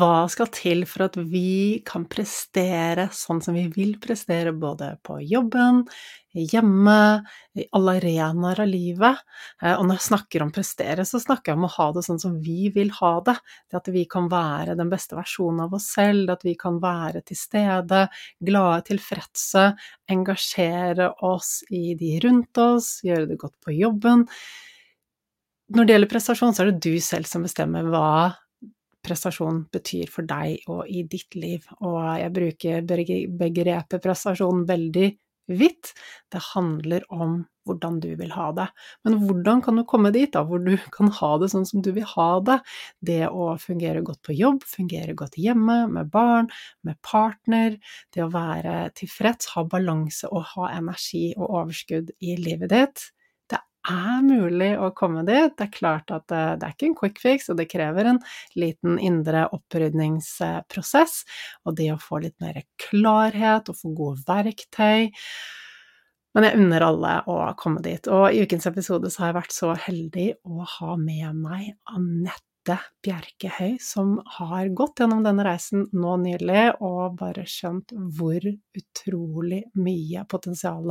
Hva skal til for at vi kan prestere sånn som vi vil prestere, både på jobben, hjemme, i alle arenaer av livet? Eh, og når jeg snakker om prestere, så snakker jeg om å ha det sånn som vi vil ha det. Det at vi kan være den beste versjonen av oss selv, at vi kan være til stede, glade, tilfredse, engasjere oss i de rundt oss, gjøre det godt på jobben. Når det gjelder prestasjon, så er det du selv som bestemmer hva prestasjon betyr for deg og i ditt liv. Og jeg bruker begrepet prestasjon veldig vidt. Det handler om hvordan du vil ha det. Men hvordan kan du komme dit, da, hvor du kan ha det sånn som du vil ha det? Det å fungere godt på jobb, fungere godt hjemme, med barn, med partner, det å være tilfreds, ha balanse og ha energi og overskudd i livet ditt er mulig å komme dit. Det er klart at det, det er ikke en quick fix, og det krever en liten indre opprydningsprosess. Og det å få litt mer klarhet og få gode verktøy. Men jeg unner alle å komme dit. Og i ukens episode så har jeg vært så heldig å ha med meg Anette Mette Bjerkehøy, som har gått gjennom denne reisen nå nylig og bare skjønt hvor utrolig mye potensial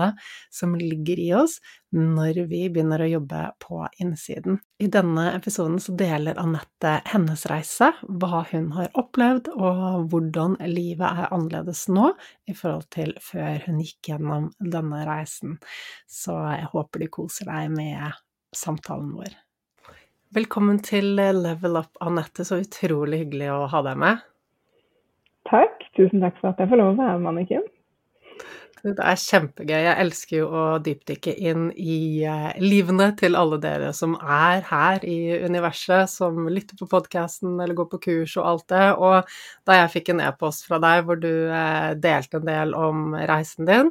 som ligger i oss når vi begynner å jobbe på innsiden. I denne episoden så deler Anette hennes reise, hva hun har opplevd, og hvordan livet er annerledes nå i forhold til før hun gikk gjennom denne reisen. Så jeg håper du koser deg med samtalen vår. Velkommen til Level Up, Anette. Så utrolig hyggelig å ha deg med. Takk. Tusen takk for at jeg får lov å være med, Anniken. Det er kjempegøy. Jeg elsker jo å dypdykke inn i eh, livene til alle dere som er her i universet, som lytter på podkasten eller går på kurs og alt det. Og da jeg fikk en e-post fra deg hvor du eh, delte en del om reisen din,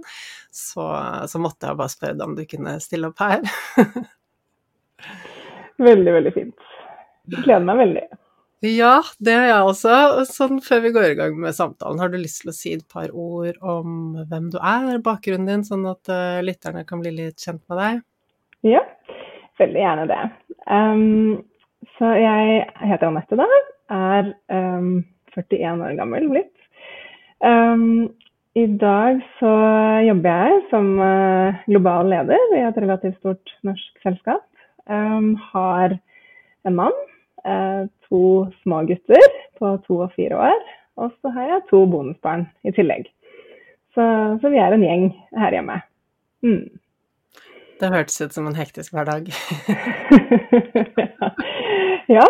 så, så måtte jeg bare spørre deg om du kunne stille opp her. Veldig, veldig fint. Jeg gleder meg veldig. Ja, det har jeg også. Sånn før vi går i gang med samtalen, har du lyst til å si et par ord om hvem du er, bakgrunnen din, sånn at uh, lytterne kan bli litt kjent med deg? Ja, veldig gjerne det. Um, så jeg heter Anette, da. Er um, 41 år gammel blitt. Um, I dag så jobber jeg som uh, global leder i et relativt stort norsk selskap. Har en mann, uh, to små gutter på to og fire år, og så har jeg to bonusbarn i tillegg. Så, så vi er en gjeng her hjemme. Mm. Det hørtes ut som en hektisk hverdag. ja,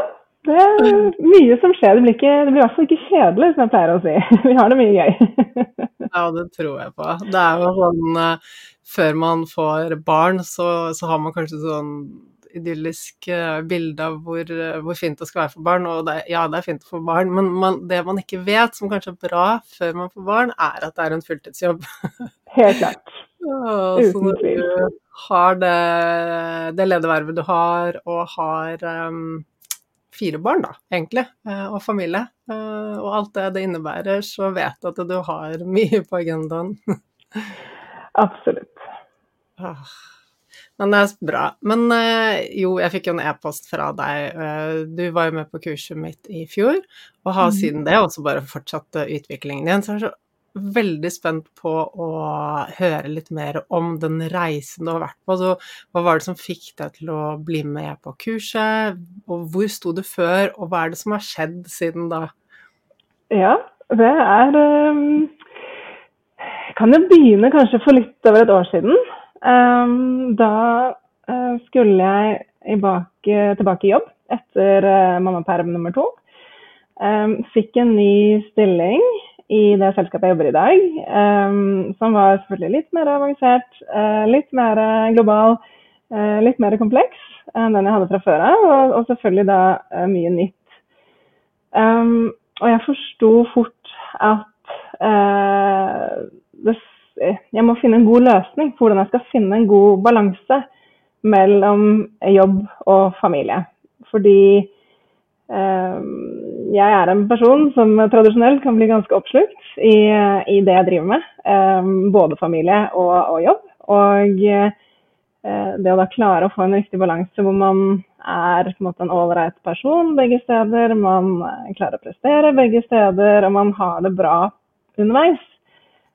det er mye som skjer. Det blir, ikke, det blir i hvert fall ikke kjedelig, som jeg pleier å si. Vi har det mye gøy. ja, det tror jeg på. Det er jo sånn uh, Før man får barn, så, så har man kanskje sånn idyllisk eh, bilde av hvor, eh, hvor, fint det skal være for barn. Og det, ja, det er fint få barn, men man, det man ikke vet, som kanskje er bra før man får barn, er at det er en fulltidsjobb. Helt klart. Uten tvil. Du har det, det ledervervet du har, og har um, fire barn, da, egentlig, og familie, og alt det det innebærer, så vet du at du har mye på agendaen. Absolutt. Ah. Men det er bra. Men eh, jo, jeg fikk jo en e-post fra deg. Eh, du var jo med på kurset mitt i fjor, og har mm. siden det også bare fortsatt eh, utviklingen din. Så jeg er så veldig spent på å høre litt mer om den reisen du har vært på. Så hva var det som fikk deg til å bli med på kurset, og hvor sto du før, og hva er det som har skjedd siden da? Ja, det er um, Kan jo begynne kanskje for litt over et år siden. Um, da uh, skulle jeg tilbake, tilbake, i jobb etter uh, mammaperm nummer to. Um, fikk en ny stilling i det selskapet jeg jobber i dag, um, som var selvfølgelig litt mer avansert, litt mer global, litt mer kompleks enn den jeg hadde fra før av, og, selvfølgelig da mye nytt. Og jeg forsto fort at det, jeg må finne en god løsning på hvordan jeg skal finne en god balanse mellom jobb og familie. Fordi eh, jeg er en person som tradisjonelt kan bli ganske oppslukt i, i det jeg driver med. Eh, både familie og, og jobb. Og eh, det å da klare å få en riktig balanse hvor man er på en måte en ålreit person begge steder, man eh, klarer å prestere begge steder, og man har det bra underveis.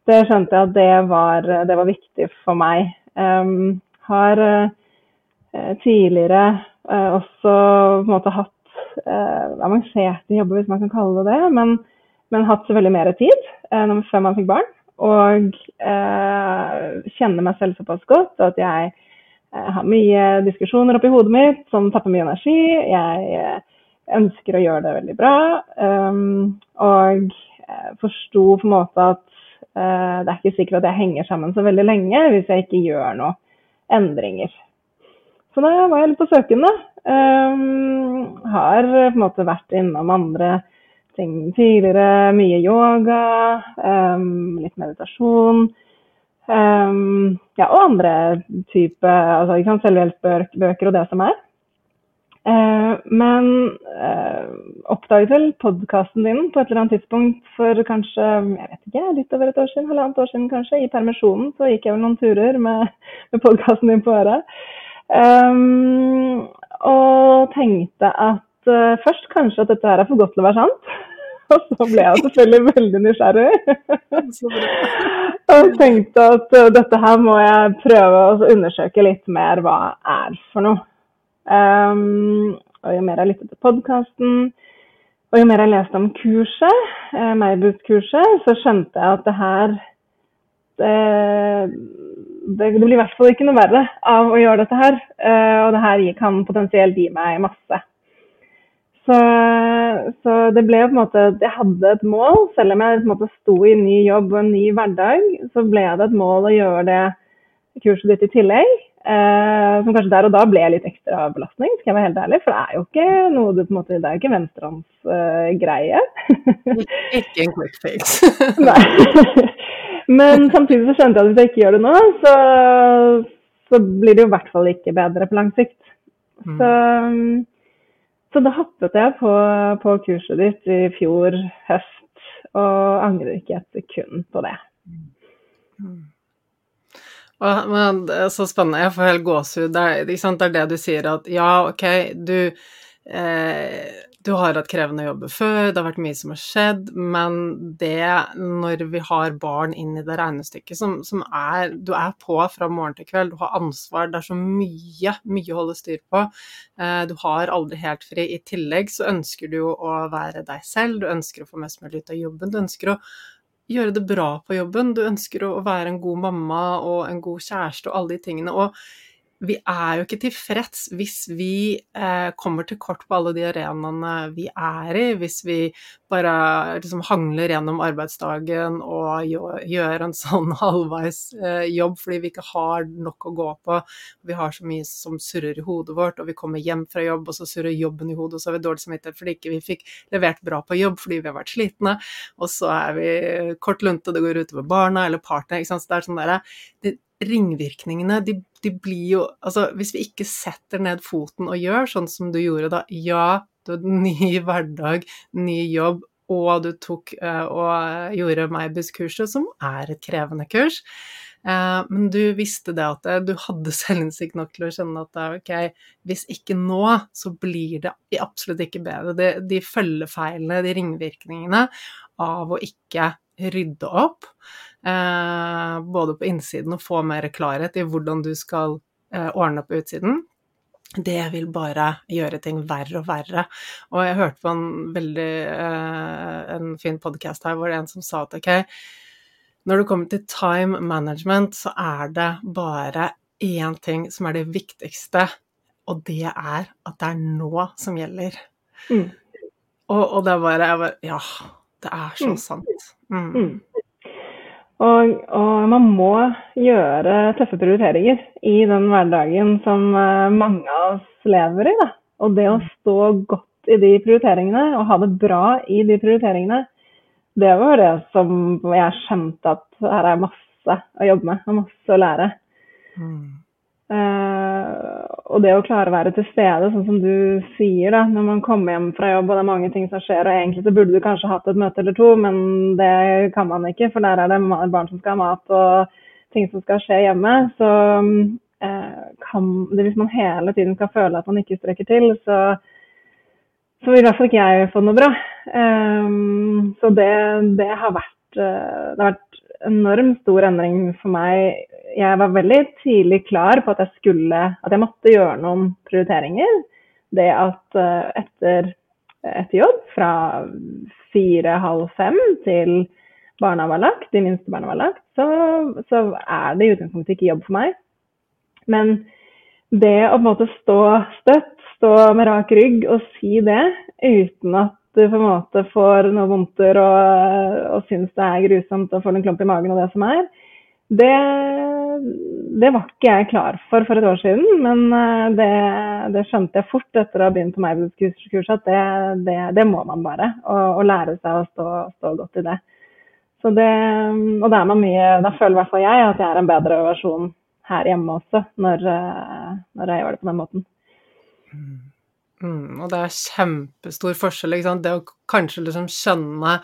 Det skjønte jeg at det var, det var viktig for meg. Um, har uh, tidligere uh, også på en måte hatt uh, avanserte jobber, hvis man kan kalle det det, men, men hatt veldig mer tid uh, før man fikk barn. Og eh, kjenner meg selv såpass godt at jeg eh, har mye diskusjoner oppi hodet mitt som tapper mye energi. Jeg eh, ønsker å gjøre det veldig bra. Um, og eh, forsto på en måte at det er ikke sikkert at jeg henger sammen så veldig lenge hvis jeg ikke gjør noen endringer. Så da var jeg litt på søkende. Um, har på en måte vært innom andre ting tidligere. Mye yoga, um, litt meditasjon. Um, ja, og andre type altså, selvhjelpsbøker og det som er. Uh, men eh, oppdaget vel podkasten din på et eller annet tidspunkt for kanskje jeg vet ikke, litt over et år siden, halvannet år siden kanskje. I permisjonen så gikk jeg vel noen turer med, med podkasten din på øret. Um, og tenkte at uh, først kanskje at dette her er for godt til å være sant. Og så ble jeg selvfølgelig veldig nysgjerrig. og tenkte at uh, dette her må jeg prøve å undersøke litt mer hva er for noe. Um, og jo mer jeg lyttet til podkasten, og jo mer jeg leste om kurset, eh, Meibus-kurset, så skjønte jeg at det her det, det, blir i hvert fall ikke noe verre av å gjøre dette her. Eh, og det her kan potensielt gi meg masse. Så, så, det ble på en måte Jeg hadde et mål, selv om jeg på en måte sto i en ny jobb og en ny hverdag, så ble det et mål å gjøre det kurset ditt i tillegg. Uh, som kanskje der og da ble litt ekstra belastning, skal jeg være helt ærlig. For det er jo ikke noe du på en måte, det er jo ikke venstrehånds uh, greie. ikke en quick fix. Nei. Men samtidig så skjønte jeg at hvis jeg ikke gjør det nå, så, så blir det jo i hvert fall ikke bedre på lang sikt. Mm. Så, så, da hoppet jeg på, på, kurset ditt i fjor høst, og angrer ikke et sekund på det. Mm. Men det er så spennende. Jeg får helt gåsehud. Det, det, er det du sier, at ja, ok, du eh, du har hatt krevende jobber før, det har vært mye som har skjedd, men det når vi har barn inn i det regnestykket som, som er Du er på fra morgen til kveld, du har ansvar, det er så mye, mye å holde styr på. Eh, du har aldri helt fri. I tillegg så ønsker du jo å være deg selv, du ønsker å få mest mulig ut av jobben, du ønsker å gjøre det bra på jobben, du ønsker å være en god mamma og en god kjæreste og alle de tingene. og vi er jo ikke tilfreds hvis vi eh, kommer til kort på alle de arenaene vi er i, hvis vi bare liksom hangler gjennom arbeidsdagen og gjør en sånn halvveis eh, jobb fordi vi ikke har nok å gå på. Vi har så mye som surrer i hodet vårt, og vi kommer hjem fra jobb, og så surrer jobben i hodet, og så har vi dårlig samvittighet fordi ikke vi fikk levert bra på jobb fordi vi har vært slitne, og så er vi kort lunte, det går utover barna eller partner. det er sånn det, ringvirkningene, de, de, blir jo Altså, hvis vi ikke setter ned foten og gjør sånn som du gjorde da, ja, du hadde ny hverdag, ny jobb, og du tok uh, og gjorde Meibus-kurset, som er et krevende kurs. Uh, men du visste det at du hadde selvinnsikt nok til å skjønne at ok, hvis ikke nå, så blir det absolutt ikke bedre. De, de følgefeilene, de ringvirkningene av å ikke rydde opp, eh, både på innsiden og få mer klarhet i hvordan du skal eh, ordne opp utsiden, det vil bare gjøre ting verre og verre. Og jeg hørte på en veldig eh, en fin podkast her hvor det er en som sa at ok, når det kommer til time management, så er det bare én ting som er det viktigste, og det er at det er nå som gjelder. Mm. Og, og det er bare, bare Ja, Det er så Mm. sant. Mm. Mm. Og, og man må gjøre tøffe prioriteringer i den hverdagen som eh, mange av oss lever i. Da. Og det å stå godt i de prioriteringene og ha det bra i de prioriteringene, det var det som jeg skjønte at her er masse å jobbe med og masse å lære. Mm. Eh, og det å klare å være til stede, sånn som du sier, da, når man kommer hjem fra jobb og det er mange ting som skjer, og egentlig så burde du kanskje hatt et møte eller to, men det kan man ikke, for der er det barn som skal ha mat og ting som skal skje hjemme. Så uh, kan det, hvis man hele tiden skal føle at man ikke strekker til, så, så vil i hvert fall ikke jeg få noe bra. Eh, så det, det har vært uh, det har vært enormt stor endring for meg. Jeg var veldig tidlig klar på at jeg skulle, at jeg måtte gjøre noen prioriteringer. Det at eh, etter, etter jobb, fra fire-halv fem til barna var lagt, de minste barna var lagt, så, så er det i utgangspunktet ikke jobb for meg. Men det å på en måte stå støtt, stå med rak rygg og si det uten at du på en måte får noen vondter og, og syns det er grusomt og får en klump i magen og det som er, det, det var ikke jeg klar for for et år siden. Men eh, det, det skjønte jeg fort etter å ha begynt på Meibels-kurset at det, det, det må man bare. Og lære seg å stå, stå godt i det. Det, og da er man mye, da føler i hvert fall jeg at jeg er en bedre versjon her hjemme også, når, eh, når jeg gjør det på den måten. Mm, og det er kjempestor forskjell, ikke sant. Det å kanskje liksom skjønne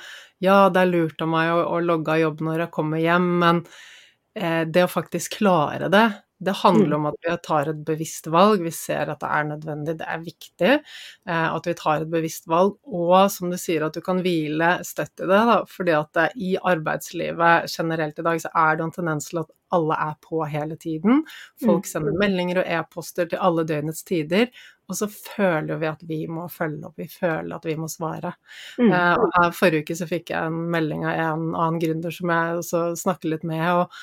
Ja, det er lurt av meg å, å logge av jobb når jeg kommer hjem, men eh, det å faktisk klare det, det handler om at vi tar et bevisst valg. Vi ser at det er nødvendig, det er viktig eh, at vi tar et bevisst valg. Og som du sier, at du kan hvile støtt i det. Da, fordi at det, i arbeidslivet generelt i dag så er det en tendens til at alle er på hele tiden. Folk sender meldinger og e-poster til alle døgnets tider. Og så føler vi at vi må følge opp, vi føler at vi må svare. Mm. Eh, og forrige uke så fikk jeg en melding av en annen gründer som jeg også snakker litt med. og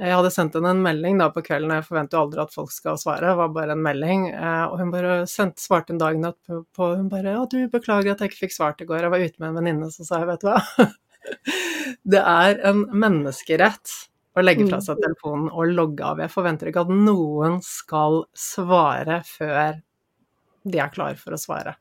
jeg hadde sendt henne en melding da på kvelden, jeg forventer jo aldri at folk skal svare, det var bare en melding. eh, Og hun bare sendte, svarte en dag natt på, på Hun bare 'Å, du, beklager at jeg ikke fikk svart i går, jeg var ute med en venninne', så sa jeg 'vet du hva'. Det er en menneskerett å legge fra seg telefonen og logge av. Jeg forventer ikke at noen skal svare før de er klare for å svare.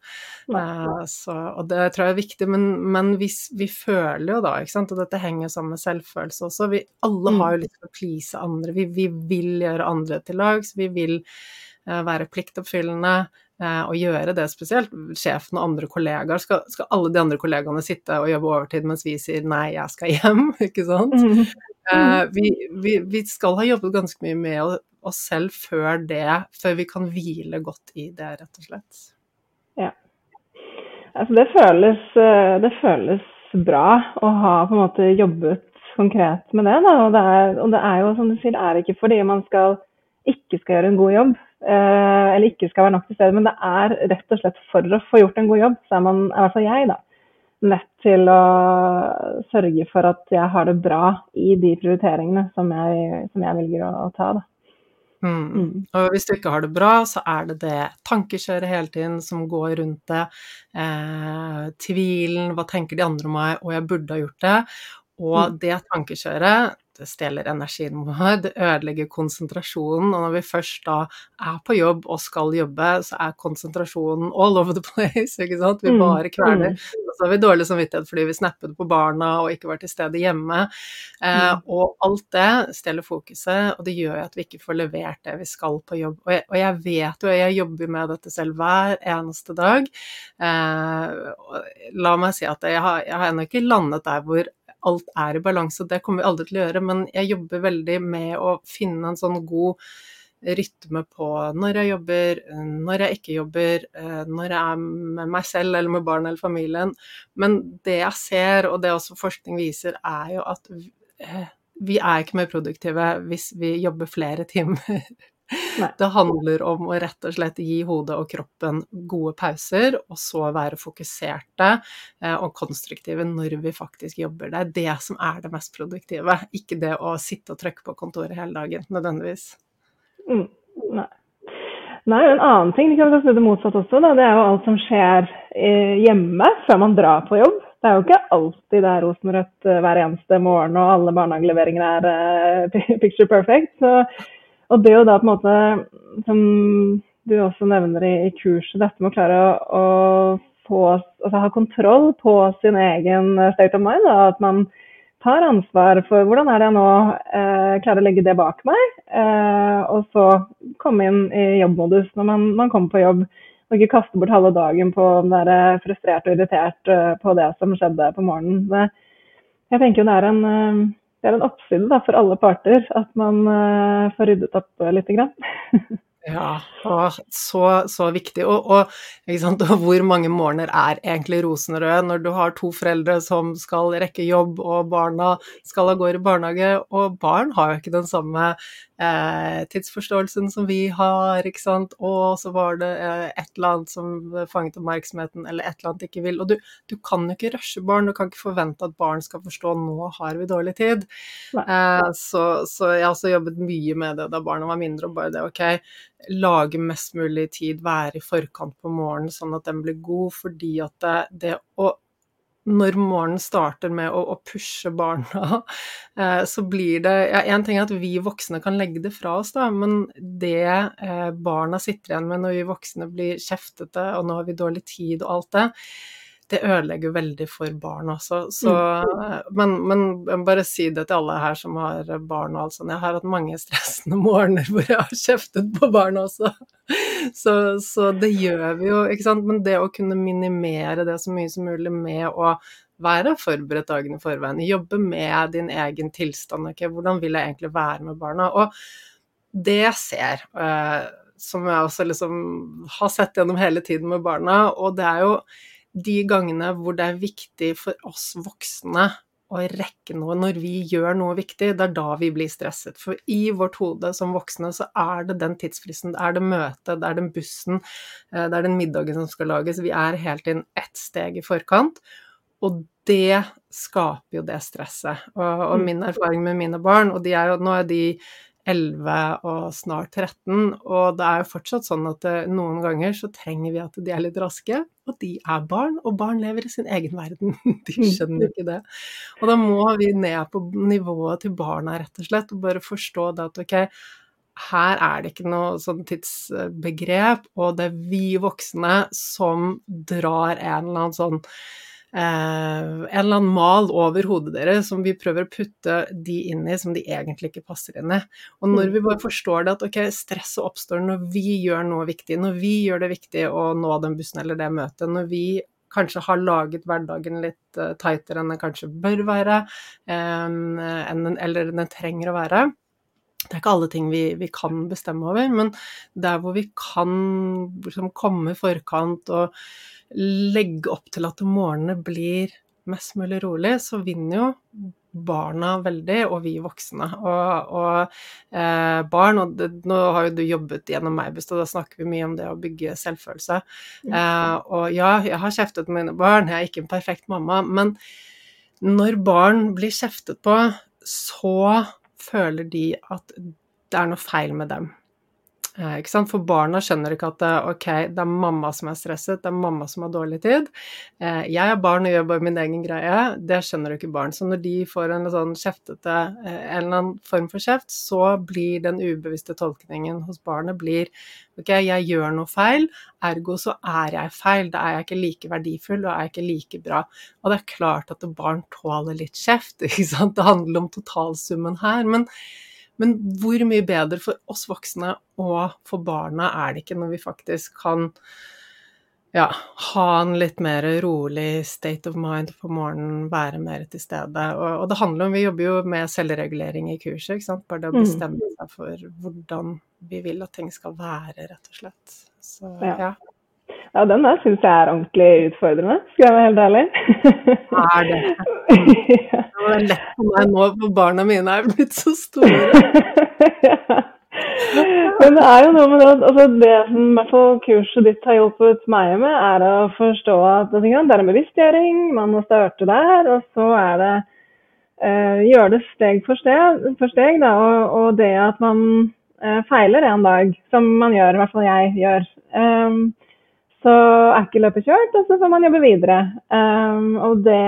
Uh, så, og det tror jeg er viktig, men, men hvis, vi føler jo da, ikke sant, og dette henger sammen med selvfølelse også, vi alle har jo lyst til å please andre, vi, vi vil gjøre andre til lags, vi vil uh, være pliktoppfyllende å og gjøre det spesielt. Sjefen og andre kollegaer, skal, skal alle de andre kollegaene sitte og jobbe overtid mens vi sier nei, jeg skal hjem, ikke sant? Mm. Eh, vi, vi, vi skal ha jobbet ganske mye med oss selv før det, før vi kan hvile godt i det, rett og slett. Ja. Altså det føles, eh, det føles bra å ha på en måte jobbet konkret med det. Da. Og, det er, og det er jo som du sier, det er ikke fordi man skal, ikke skal gjøre en god jobb, eh, eller ikke skal være nok til stede, men det er rett og slett for å få gjort en god jobb, så er man, i hvert fall jeg, da, nødt til å sørge for at jeg har det bra i de prioriteringene som jeg, som jeg velger å, å ta. Da. Mm. Mm. Og hvis du ikke har det bra, så er det det tankekjøret hele tiden som går rundt det. Eh, tvilen, hva tenker de andre om meg, og jeg burde ha gjort det. Og Mm. det tankekjøret, det stjeler energien vår, det ødelegger konsentrasjonen. Og når vi først da er på jobb og skal jobbe, så er konsentrasjonen all over the place, ikke sant. Vi Mm. bare kveler. Mm. Og så har vi dårlig samvittighet fordi vi snappet på barna og ikke var til stede hjemme. Eh, og alt det stjeler fokuset, og det gjør at vi ikke får levert det vi skal på jobb. Og jeg, og jeg vet jo, jeg jobber med dette selv hver eneste dag. Eh, la meg si at jeg har, jeg har ennå ikke landet der hvor alt er i balanse, det kommer vi aldri til å gjøre, men jeg jobber veldig med å finne en sånn god rytme på når jeg jobber, når jeg ikke jobber, eh, når jeg er med meg selv eller med barn eller familien. Men det jeg ser, og det også forskning viser, er jo at eh, vi er ikke mer produktive hvis vi jobber flere timer. Nei. Det handler om å rett og slett gi hodet og kroppen gode pauser, og så være fokuserte eh, og konstruktive når vi faktisk jobber. Det er det som er det mest produktive, ikke det å sitte og trykke på kontoret hele dagen, nødvendigvis. Mm. Nei. Nei, en annen ting, vi kan snu det motsatt også, da, det er jo alt som skjer eh, hjemme før man drar på jobb. det er jo ikke alltid det er rosenrødt uh, hver eneste morgen og alle barnehageleveringer er picture perfect. Så, og det er jo da på en måte, som du også nevner i, i kurset, dette med å klare å, å få, altså, ha kontroll på sin egen state of mind. Da, at man tar ansvar for hvordan er det jeg nå eh, klarer å legge det bak meg, eh, og så komme inn i jobbmodus når man, man, kommer på jobb. Og ikke kaste bort halve dagen på å være frustrert og irritert uh, på det som skjedde på morgenen. Det, jeg tenker jo det er en, uh, det er en oppside da, for alle parter at man uh, får ryddet opp litt. Grann. Ja, så, så viktig. Og, og, og, hvor mange morgener er egentlig rosenrøde når du har to foreldre som skal rekke jobb, og barna skal av gårde i barnehage, og barn har jo ikke den samme eh, tidsforståelsen som vi har, ikke sant, og så var det eh, et eller annet som fanget oppmerksomheten, eller et eller annet ikke vil. Og du, du kan jo ikke rushe barn, du kan ikke forvente at barn skal forstå nå har vi dårlig tid. Eh, så, så, jeg har også jobbet mye med det da barna var mindre, og bare det, ok, lage mest mulig tid, være i forkant på morgenen sånn at den blir god, fordi at det, det å når morgenen starter med å, å pushe barna, eh, så blir det ja, En ting er at vi voksne kan legge det fra oss, da, men det eh, barna sitter igjen med når vi voksne blir kjeftete, og nå har vi dårlig tid og alt det, det ødelegger veldig for barn også. Så, mm. men, men, bare si det til alle her som har barn og alt sånt. Jeg har hatt mange stressende morgener hvor jeg har kjeftet på barn også. Så, så, det gjør vi jo, ikke sant. Men det å kunne minimere det så mye som mulig med å være forberedt dagen i forveien, jobbe med din egen tilstand. Okay? Hvordan vil jeg egentlig være med barna? Og det jeg ser, uh, som jeg også liksom har sett gjennom hele tiden med barna, og det er jo de gangene hvor det er viktig for oss voksne å rekke noe når vi gjør noe viktig, det er da vi blir stresset. For i vårt hode som voksne så er det den tidsfristen, det er det møtet, det er den bussen, eh, det er den middagen som skal lages. Vi er helt inn ett steg i forkant. Og det skaper jo det stresset. Og, og mm. min erfaring med mine barn, og de er jo, nå er de 11 og snart 13, og det er jo fortsatt sånn at eh, noen ganger så trenger vi at de er litt raske, og de er barn, og barn lever i sin egen verden. De skjønner ikke det. Og da må vi ned på nivået til barna, rett og slett, og bare forstå det at ok, her er det ikke noe sånn tidsbegrep, og det er vi voksne som drar en eller annen sånn en eller annen mal over hodet deres som vi prøver å putte de inn i som de egentlig ikke passer inn i. Og når mm. vi bare forstår det at ok, stresset oppstår når vi gjør noe viktig, når vi gjør det viktig å nå den bussen eller det møtet, når vi kanskje har laget hverdagen litt uh, tightere enn den kanskje bør være, um, eller den trenger å være. Det er ikke alle ting vi, vi, kan bestemme over, men der hvor vi kan liksom, komme i forkant og legge opp til at morgenene blir mest mulig rolig, så vinner jo barna veldig, og vi voksne. Og, og eh, barn og det, Nå har jo du jobbet gjennom Meibust, og da snakker vi mye om det å bygge selvfølelse. Eh, og ja, jeg har kjeftet på mine barn, jeg er ikke en perfekt mamma, men når barn blir kjeftet på, så føler de at det er noe feil med dem. Eh, For barna skjønner ikke at det, ok, det er mamma som er stresset, det er mamma som har dårlig tid. Eh, jeg er barn og gjør bare min egen greie. Det skjønner jo ikke barn. Så når de får en sånn kjeftete, eh, en eller annen form for kjeft, så blir den ubevisste tolkningen hos barnet blir ok, jeg gjør noe feil, ergo så er jeg feil. Da er jeg ikke like verdifull, da er jeg ikke like bra. Og det er klart at barn tåler litt kjeft, ikke sant. Det handler om totalsummen her. men men hvor mye bedre for oss voksne og for barna er det ikke når vi faktisk kan ja, ha en litt mer rolig state of mind på morgenen, være mer til stede. Og, og, det handler om Vi jobber jo med selvregulering i kurset, ikke sant. Bare det å mm. bestemme seg for hvordan vi vil at ting skal være, rett og slett. Så ja. ja. Ja, den der syns jeg er ordentlig utfordrende, skal jeg være helt ærlig. Er det? Det var lett for meg nå, for barna mine er blitt så store. ja. Men det er jo noe med det altså Det som i hvert fall kurset ditt har hjulpet meg med, er å forstå at det er en bevisstgjøring, man må starte der, og så er det eh, gjøre det steg for steg, for steg da, og, og, det at man eh, feiler en dag, som man gjør, i hvert fall jeg gjør. Um, så er ikke løpet kjørt, og så får man jobbe videre. Um, og det,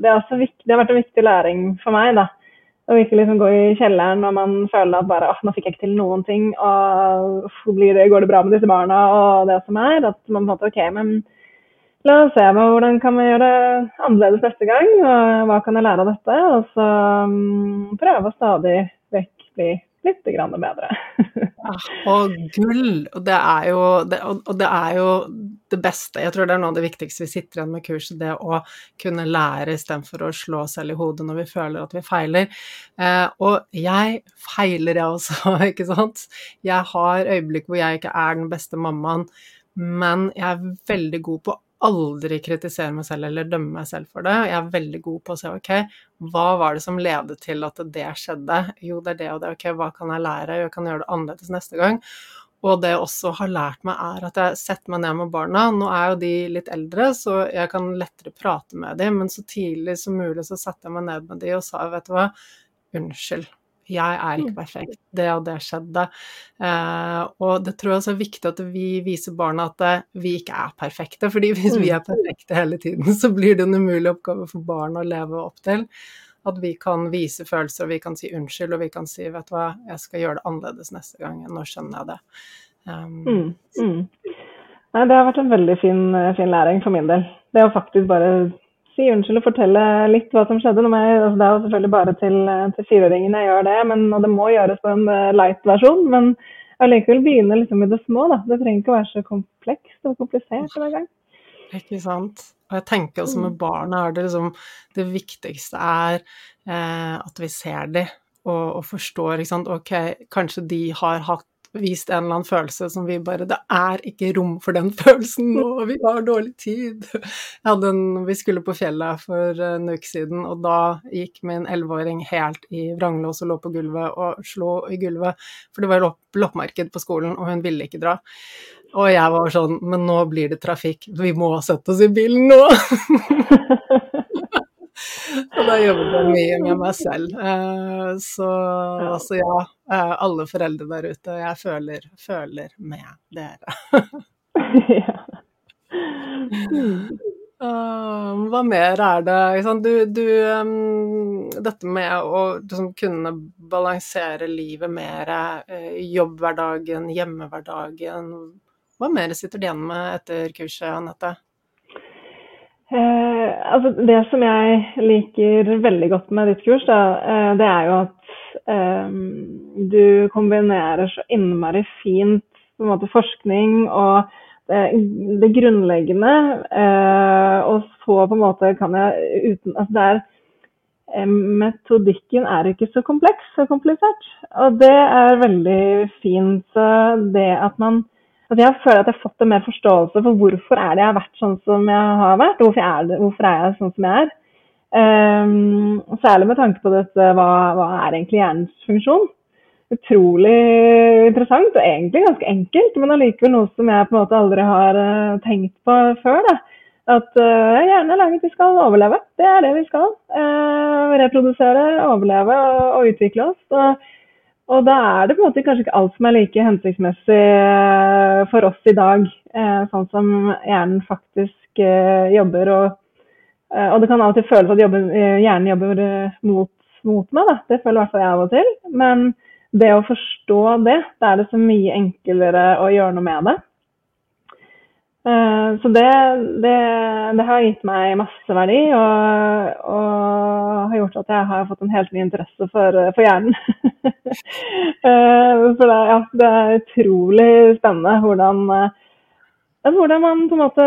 det, viktig, det, har vært en viktig læring for meg, da. Å ikke liksom gå i kjelleren når man føler at bare åh, nå fikk jeg ikke til noen ting, og det, går det bra med disse barna og det som er. At man på en måte OK, men la oss se på hvordan kan vi gjøre det annerledes neste gang, og hva kan jeg lære av dette? Og så um, prøve å stadig vekk bli litt bedre. og gull! Det, er jo, det, og det er jo det beste. Jeg tror det er noe av det viktigste vi sitter igjen med kurset, det å kunne lære istedenfor å slå oss selv i hodet når vi føler at vi feiler. Eh, og jeg feiler, jeg også, ikke sant. Jeg har øyeblikk hvor jeg ikke er den beste mammaen, men jeg er veldig god på aldri kritisere meg selv eller dømme meg selv for det. Jeg er veldig god på å se ok, hva var det som ledet til at det skjedde? Jo, det er det og det. Ok, hva kan jeg lære? Jeg kan gjøre det annerledes neste gang. Og det jeg også har lært meg, er at jeg setter meg ned med barna. Nå er jo de litt eldre, så jeg kan lettere prate med dem, men så tidlig som mulig så satte jeg meg ned med dem og sa vet du hva, unnskyld jeg er ikke mm. perfekt. Det og det skjedde. Eh, og det tror jeg også er viktig at vi viser barna at eh, vi ikke er perfekte. fordi hvis vi mm. er perfekte hele tiden, så blir det en umulig oppgave for barn å leve opp til. At vi kan vise følelser, og vi kan si unnskyld, og vi kan si vet du hva, jeg skal gjøre det annerledes neste gang. Nå skjønner jeg det. Um, mm, mm. Nei, det har vært en veldig fin, fin læring for min del. Det å faktisk bare si unnskyld og fortelle litt hva som skjedde. Jeg, altså det er jo selvfølgelig bare til, til fireåringene jeg gjør det, men, og det må gjøres på en eh, light-versjon. Men allikevel begynne liksom i det små. da. Det trenger ikke å være så komplekst og komplisert hver gang. Ikke sant. Og jeg tenker også med mm. barna er det liksom Det viktigste er eh, at vi ser dem og, og forstår, ikke sant. Ok, kanskje de har hatt vist en eller annen følelse som vi bare Det er ikke rom for den følelsen nå, vi har dårlig tid. En, vi skulle på fjellet for en uke siden, og da gikk min elleveåring helt i vranglås og lå på gulvet og slo i gulvet, for det var lopp, loppemarked på skolen, og hun ville ikke dra. Og jeg var sånn Men nå blir det trafikk, vi må sette oss i bilen nå! Og da jobbet jeg mye med meg selv. Eh, så, så ja, alle foreldre der ute, jeg føler, føler med dere. ja. Uh, hva mer er det du, du, um, Dette med å liksom, kunne balansere livet mer, uh, jobbhverdagen, hjemmehverdagen Hva mer sitter du igjen med etter kurset, Anette? Uh, altså det som jeg liker veldig godt med ditt kurs, da, eh, det er jo at eh, du kombinerer så innmari fint på en måte, forskning og det, det grunnleggende. Eh, og så på en måte kan jeg uten Altså det er eh, Metodikken er ikke så kompleks og komplisert. Og det er veldig fint. Så det at man Altså jeg føler at jeg har fått en mer forståelse for hvorfor er det jeg har vært sånn som jeg har vært. Hvorfor er, det, hvorfor er jeg sånn som jeg er. Um, særlig med tanke på dette, hva, hva er egentlig hjernens funksjon? Utrolig interessant og egentlig ganske enkelt, men allikevel noe som jeg på en måte aldri har uh, tenkt på før. Da. At uh, hjernen er laget vi skal overleve. Det er det vi skal. Uh, reprodusere, overleve og, og utvikle oss. Og og da er det på en måte kanskje ikke alt som er like hensiktsmessig for oss i dag, sånn som hjernen faktisk jobber. Og, og det kan av og til føles at jobben, hjernen jobber mot, mot meg, da. det føler i hvert fall jeg av og til. Men det å forstå det, da er det så mye enklere å gjøre noe med det. Eh, så det, det, det, har gitt meg masse verdi, og, og, har gjort at jeg har fått en helt ny interesse for, for hjernen. Eh, for det, ja, det, er utrolig spennende hvordan, eh, hvordan man på en måte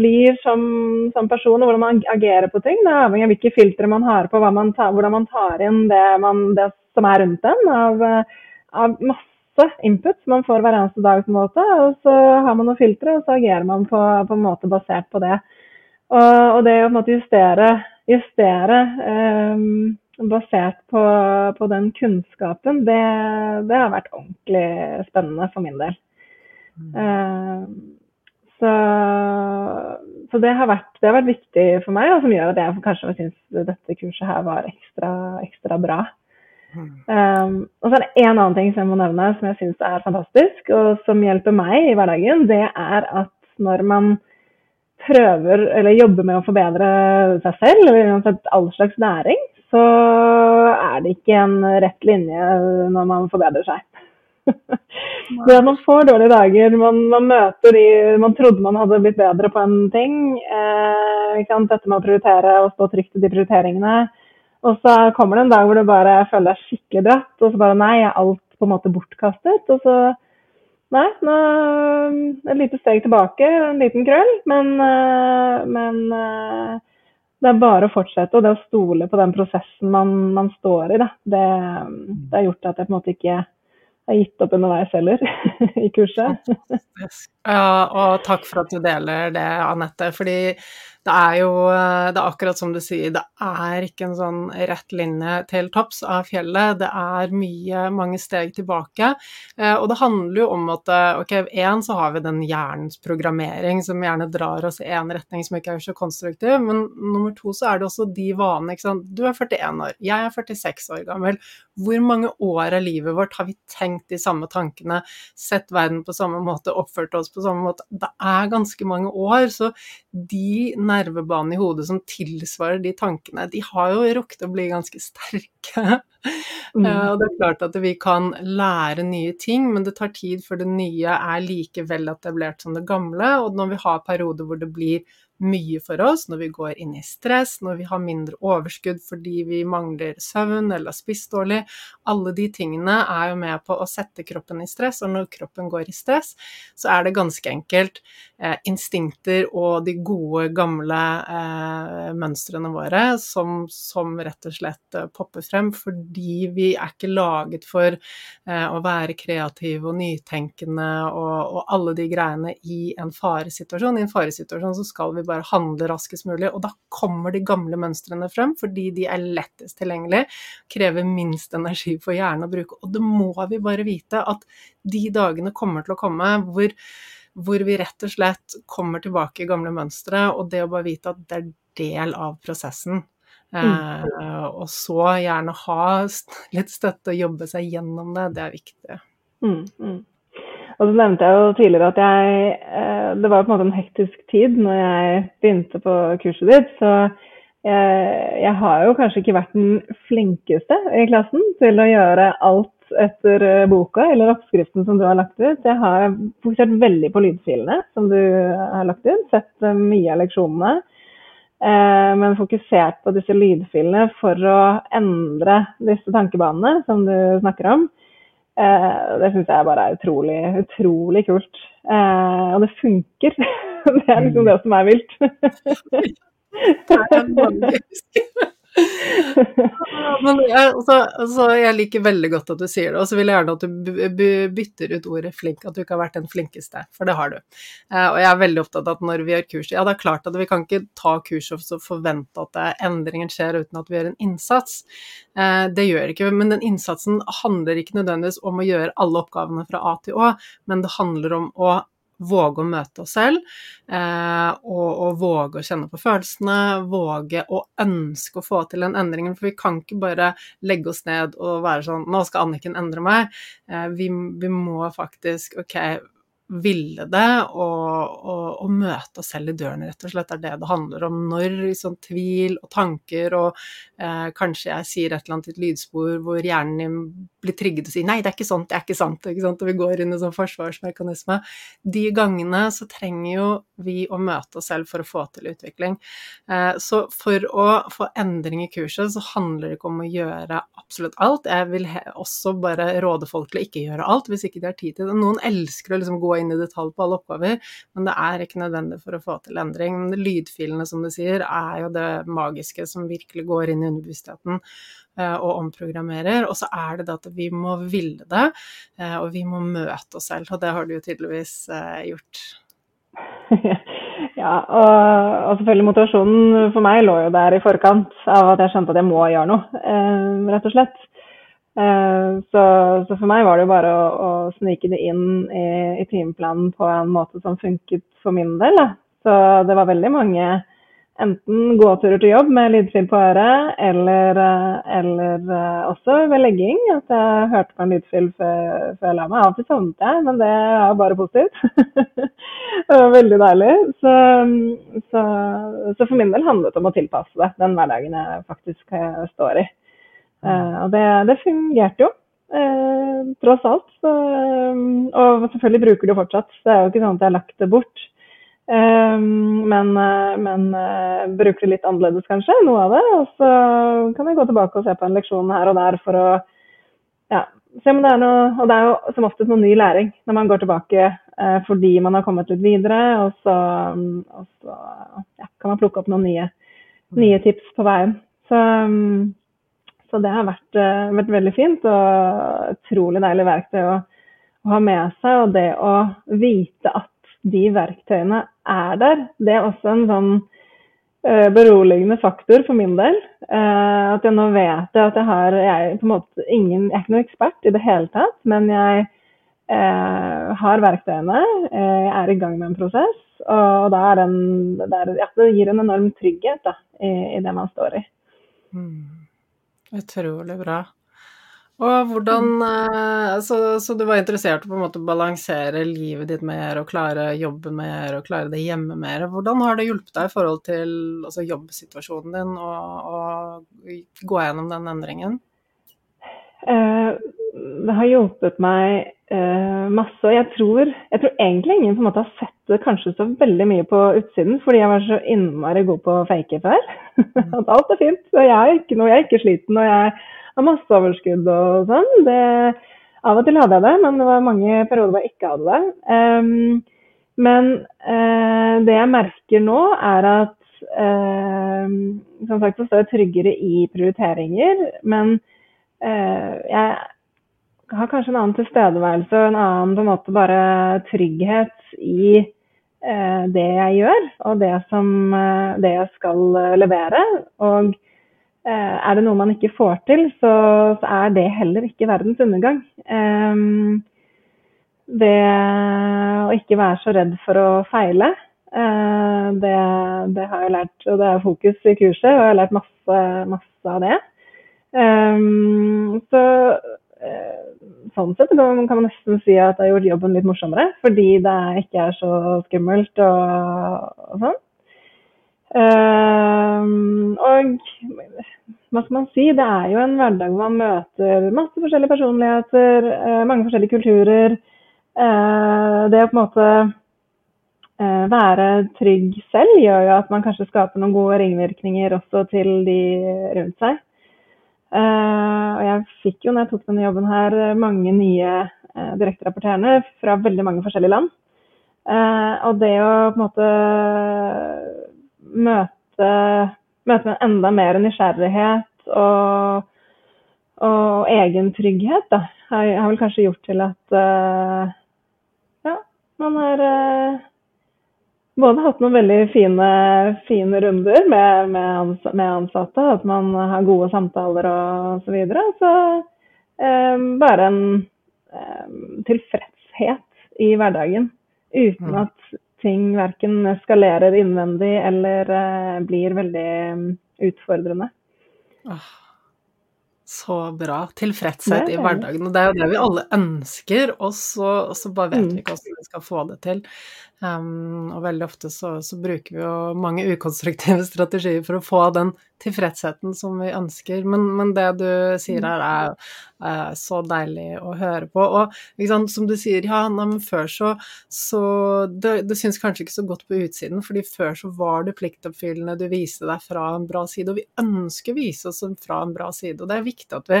blir som, som, person, og hvordan man agerer på ting. Det er avhengig av hvilke filtre man har på, man tar, hvordan man tar inn det, man, det som er rundt en. Av, av masse input input man får hver eneste dag. på en måte, og Så har man noen filtre, og så agerer man på, på en måte basert på det. Og, og det å på en måte justere, justere um, basert på, på, den kunnskapen, det, det, har vært ordentlig spennende for min del. Mm. Så, så det, har vært, det, har vært, viktig for meg, og som gjør at jeg kanskje syns dette kurset her var ekstra, ekstra bra. Um, og så er det en annen ting som jeg må nevne som jeg syns er fantastisk, og som hjelper meg i hverdagen. Det er at når man prøver eller jobber med å forbedre seg selv, eller uansett all slags næring, så er det ikke en rett linje når man forbedrer seg. Det at man får dårlige dager, man, man, møter de man trodde man hadde blitt bedre på en ting. Eh, Dette med å prioritere og stå trygt i de prioriteringene. Og så kommer det en dag hvor du bare føler deg skikkelig dratt, og så bare nei, er alt på en måte bortkastet. Og så nei, nå, et lite steg tilbake, en liten krøll, men, eh, men eh, det er bare å fortsette, og det å stole på den prosessen man, man står i, da, det, det, har gjort at jeg på en måte ikke har gitt opp underveis heller i kurset. ja, og takk for at du deler det, Anette. fordi det er jo det er akkurat som du sier, det er ikke en sånn rett linje til topps av fjellet. Det er mye, mange steg tilbake. Eh, og det handler jo om at eh, ok, én så har vi den hjernens programmering som gjerne drar oss i én retning som ikke er så konstruktiv, men nummer to så er det også de vanene. ikke sant. Du er 41 år, jeg er 46 år gammel. Hvor mange år av livet vårt har vi tenkt de samme tankene, sett verden på samme måte, oppført oss på samme måte? Det er ganske mange år, så de nervebanene i hodet som tilsvarer de tankene, de har jo rukket å bli ganske sterke. Mm. Uh, og det er klart at vi kan lære nye ting, men det tar tid før det nye er like vel etablert som det gamle. Og når vi har perioder hvor det blir mye for oss når vi går inn i stress, når vi har mindre overskudd fordi vi mangler søvn eller har spist dårlig. Alle de tingene er jo med på å sette kroppen i stress, og når kroppen går i stress, så er det ganske enkelt eh, instinkter og de gode, gamle eh, mønstrene våre som, som, rett og slett eh, popper frem, fordi vi er ikke laget for eh, å være kreative og nytenkende og, og alle de greiene i en faresituasjon. I en faresituasjon så skal vi bare handle raskest mulig. Og da kommer de gamle mønstrene frem, fordi de er lettest tilgjengelig, krever minst energi for hjernen å bruke. Og det må vi bare vite at de dagene kommer til å komme hvor, hvor vi rett og slett kommer tilbake i gamle mønstre, og det å bare vite at det er del av prosessen. Mm. Eh, og så gjerne ha litt støtte og jobbe seg gjennom det, det er viktig. Mm, mm. Og så nevnte jeg jo tidligere at jeg eh, Det var på en måte en hektisk tid når jeg begynte på kurset ditt. Så jeg, jeg, har jo kanskje ikke vært den flinkeste i klassen til å gjøre alt etter eh, boka eller oppskriften som du har lagt ut. Jeg har fokusert veldig på lydfilene som du har lagt ut. Sett eh, mye av leksjonene. Men fokusert på disse lydfilene for å endre disse tankebanene som du snakker om. Eh, det syns jeg bare er utrolig, utrolig kult. Eh, og det funker. det er liksom det som er vilt. Men jeg, så, så jeg, liker veldig godt at du sier det, og så vil jeg gjerne at du bytter ut ordet flink, at du ikke har vært den flinkeste, for det har du. Eh, og jeg er veldig opptatt av at når vi gjør kurs Ja, det er klart at vi kan ikke ta kurs og forvente at endringen skjer uten at vi gjør en innsats. Eh, det gjør ikke men den innsatsen handler ikke nødvendigvis om å gjøre alle oppgavene fra A til Å, men det handler om å våge å møte oss selv, eh, og, og, våge å kjenne på følelsene, våge å ønske å få til den endringen. For vi kan ikke bare legge oss ned og være sånn Nå skal Anniken endre meg. Eh, vi, vi må faktisk OK, ville det, og, og, og, møte oss selv i døren, rett og slett. Er det det handler om. Når liksom, tvil og tanker og eh, kanskje jeg sier et eller annet i et lydspor hvor hjernen din blir trigget og sier 'nei, det er ikke sånt, det er ikke sant', ikke sant? og vi går inn i sånn forsvarsmekanisme. De gangene så trenger jo vi å møte oss selv for å få til utvikling. Eh, så for å få endring i kurset så handler det ikke om å gjøre absolutt alt. Jeg vil også bare råde folk til å ikke gjøre alt hvis ikke de har tid til det. Noen elsker å liksom gå inn i detalj på alle oppgaver, men det er ikke nødvendig for å få til endring. Men lydfilene, som du sier, er jo det magiske som virkelig går inn i underbevisstheten eh, og omprogrammerer. Og så er det det at vi må ville det, eh, og vi må møte oss selv. Og det har du jo tydeligvis eh, gjort. Ja, og, og, selvfølgelig motivasjonen for meg lå jo der i forkant av at jeg skjønte at jeg må gjøre noe, rett og slett. Eh, så, så, for meg var det jo bare å, å snike det inn i, i, timeplanen på en måte som funket for min del. Da. Så det var veldig mange enten gåturer til jobb med lydfil på øret, eller, eh, eller uh, også ved legging. At jeg hørte på en lydfil før, før jeg la meg. Av til sovnet jeg, men det er bare positivt. det var veldig deilig. Så, så, så, for min del handlet det om å tilpasse det den hverdagen jeg faktisk står i. Uh, og det, det, fungerte jo. tross alt. Så, og selvfølgelig bruker det jo fortsatt. Det er jo ikke sånn at jeg har lagt det bort. Eh, men, eh, men eh, bruker det litt annerledes, kanskje, noe av det. Og så kan jeg gå tilbake og se på en leksjon her og der for å ja, se om det er noe Og det er jo som oftest noe ny læring når man går tilbake fordi man har kommet litt videre. Og så, og så ja, kan man plukke opp noen nye, nye tips på veien. Så, så det har vært, uh, vært, veldig fint og utrolig deilig verktøy å, å ha med seg. Og det å vite at de verktøyene er der. Det er også en sånn uh, beroligende faktor for min del. Uh, at jeg nå vet at jeg har jeg, en ingen, jeg er ikke noen ekspert i det hele tatt, men jeg uh, har verktøyene. jeg er i gang med en prosess. Og den, det, er, ja, det gir en enorm trygghet da, i, i det man står i. Mm. Utrolig bra. Og hvordan eh, så, så, du var interessert i på en måte å balansere livet ditt mer og klare jobben mer og klare det hjemme mer. Hvordan har det hjulpet deg i forhold til altså, jobbsituasjonen din å gå gjennom den endringen? Eh, det har hjulpet meg eh, masse. Og jeg tror, jeg tror, egentlig ingen på en måte har sett det kanskje så veldig mye på utsiden, fordi jeg var så innmari god på å fake før. Mm. At alt er fint. Og jeg er ikke, noe, jeg er ikke sliten. og jeg har masse overskudd og sånn. Det, av og til hadde jeg det, men det var mange perioder hvor jeg ikke hadde det. Um, men uh, det jeg merker nå, er at uh, Som sagt så står jeg tryggere i prioriteringer, men jeg har kanskje en annen tilstedeværelse og en annen på en måte bare trygghet i eh, det jeg gjør, og det, som, det jeg skal levere. Og Eh, er det noe man ikke får til, så, så er det heller ikke verdens undergang. Det å ikke være så redd for å feile, det, det, har jeg lært. Og det er fokus i kurset, og jeg har lært masse, masse av det. Um, så uh, sånn sett kan man nesten si at det har gjort jobben litt morsommere, fordi det ikke er så skummelt og, og sånn. Uh, og hva skal man si, det er jo en hverdag hvor man møter masse forskjellige personligheter, uh, mange forskjellige kulturer. Uh, det å på en måte eh, være trygg selv gjør jo at man kanskje skaper noen gode ringvirkninger også til de rundt seg. Og jeg fikk jo når jeg tok denne jobben her, mange nye direkterapporterende fra veldig mange forskjellige land. og det å på en måte møte, møte med enda mer nysgjerrighet og, og egen trygghet, da, har, har, vel kanskje gjort til at ja, man uh, både hatt noen veldig fine, fine runder med, med, ansatte, at man har gode samtaler og så videre. Så eh, bare en eh, tilfredshet i hverdagen uten mm. at ting verken skalerer innvendig eller eh, blir veldig um, utfordrende. Ah. så bra. Tilfredshet i hverdagen. Og det er jo det vi alle ønsker, og så, og så bare vet mm. vi ikke hvordan vi skal få det til. Um, og veldig ofte så, så, bruker vi jo mange ukonstruktive strategier for å få den tilfredsheten som vi ønsker. Men, men det du sier her, er, uh, så deilig å høre på. Og sant, som du sier, ja, nei, men før så, så Det, det syns kanskje ikke så godt på utsiden, fordi før så var du pliktoppfyllende, du viste deg fra en bra side. Og vi ønsker å vise oss fra en bra side, og det er viktig at vi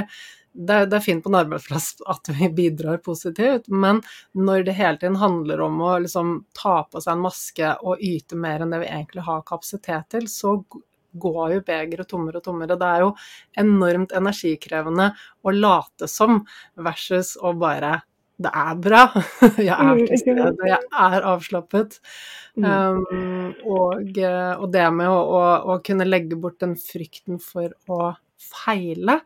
det, det, er fint på en arbeidsplass at vi bidrar positivt, men når det hele tiden handler om å liksom ta på seg en maske og yte mer enn det vi egentlig har kapasitet til, så går jo begeret tommere og tommere. Det er jo enormt energikrevende å late som versus å bare det er bra. Jeg er mm, til stede, jeg er avslappet. Mm. Um, og, og, det med å, å, å, kunne legge bort den frykten for å feile,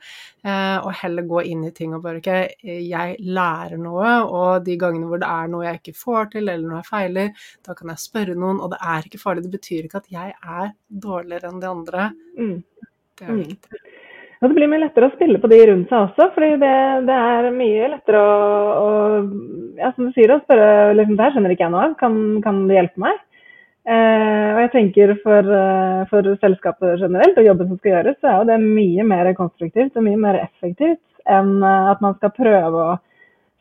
eh, og heller gå inn i ting og bare ikke Jeg lærer noe, og de gangene hvor det er noe jeg ikke får til, eller noe jeg feiler, da kan jeg spørre noen, og det er ikke farlig. Det betyr ikke at jeg er dårligere enn de andre. Mm. Det er viktig. Og det blir mye lettere å spille på de rundt seg også, fordi det, det er mye lettere å, å, ja, som du sier, å spørre liksom, det her skjønner ikke jeg noe av, kan, kan du hjelpe meg? Eh, og jeg tenker for, eh, for, selskapet generelt og jobben som skal gjøres, så er jo det mye mer konstruktivt og mye mer effektivt enn eh, at man skal prøve å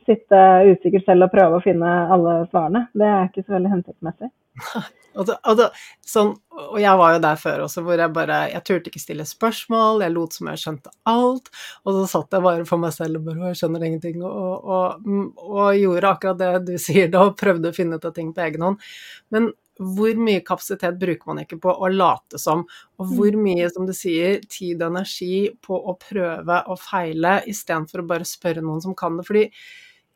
sitte usikker selv og prøve å finne alle svarene. Det er ikke så veldig hensiktsmessig. Og, da, og, da, sånn, og, jeg var jo der før også, hvor jeg bare Jeg turte ikke stille spørsmål, jeg lot som jeg skjønte alt. Og så satt jeg bare for meg selv og bare Jeg skjønner ingenting. Og, og, gjorde akkurat det du sier da, og prøvde å finne ut av ting på egen hånd. Men hvor mye kapasitet bruker man ikke på å late som, og hvor mm. mye, som du sier, tid og energi på å prøve og feile istedenfor å bare spørre noen som kan det. Fordi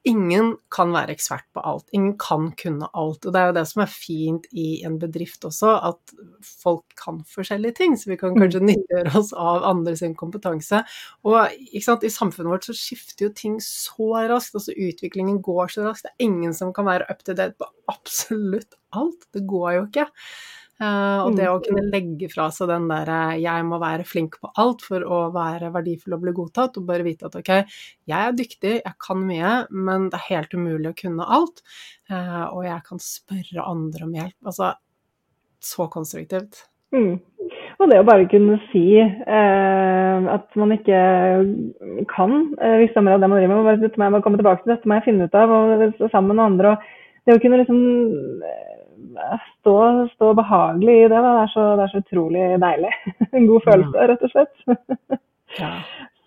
ingen kan være ekspert på alt. Ingen kan kunne alt. Og det er jo det som er fint i en bedrift også, at folk kan forskjellige ting. Så vi kan kanskje mm. nyttiggjøre oss av andres kompetanse. Og i samfunnet vårt så skifter jo ting så raskt. Altså utviklingen går så raskt. Det er ingen som kan være up to date på absolutt alt. Det går jo ikke. Uh, og det å mm. kunne legge fra seg den der eh, 'jeg må være flink på alt for å være verdifull og bli godtatt', og bare vite at ok, jeg er dyktig, jeg kan mye, men det er helt umulig å kunne alt. Uh, og jeg kan spørre andre om hjelp. Altså, så konstruktivt. Mm. Og det å bare kunne si eh, at man ikke kan visse av det man driver med, dette må jeg komme tilbake til, dette må jeg finne ut av, og sammen med andre. og det å kunne liksom stå, stå behagelig i det. Det, er så, det er så utrolig deilig. En god følelse, rett og slett. Ja.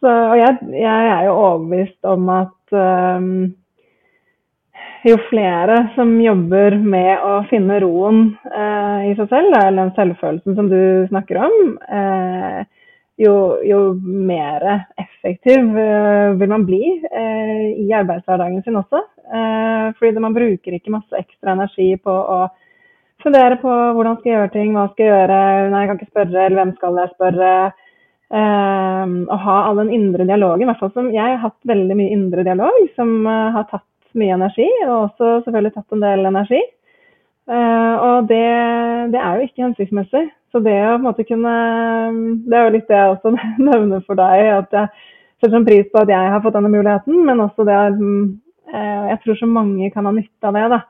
Så, og jeg, jeg, er jo overbevist om at um, jo flere som jobber med å finne roen uh, i seg selv, eller den selvfølelsen som du snakker om, uh, jo, jo, mer effektiv uh, vil man bli i arbeidshverdagen sin også. fordi man bruker ikke masse ekstra energi på å fundere på hvordan skal jeg gjøre ting, hva skal jeg gjøre, nei, jeg kan ikke spørre, eller hvem skal jeg spørre. Um, å ha all den indre dialogen. I hvert fall som jeg har hatt veldig mye indre dialog som uh, har tatt mye energi, og også selvfølgelig tatt en del energi. Uh, og det, det, er jo ikke hensiktsmessig. Så det å på en måte kunne Det er jo litt det jeg også nevner for deg, at jeg setter sånn pris på at jeg har fått denne muligheten, men også det at uh, jeg tror så mange kan ha nytte av det. da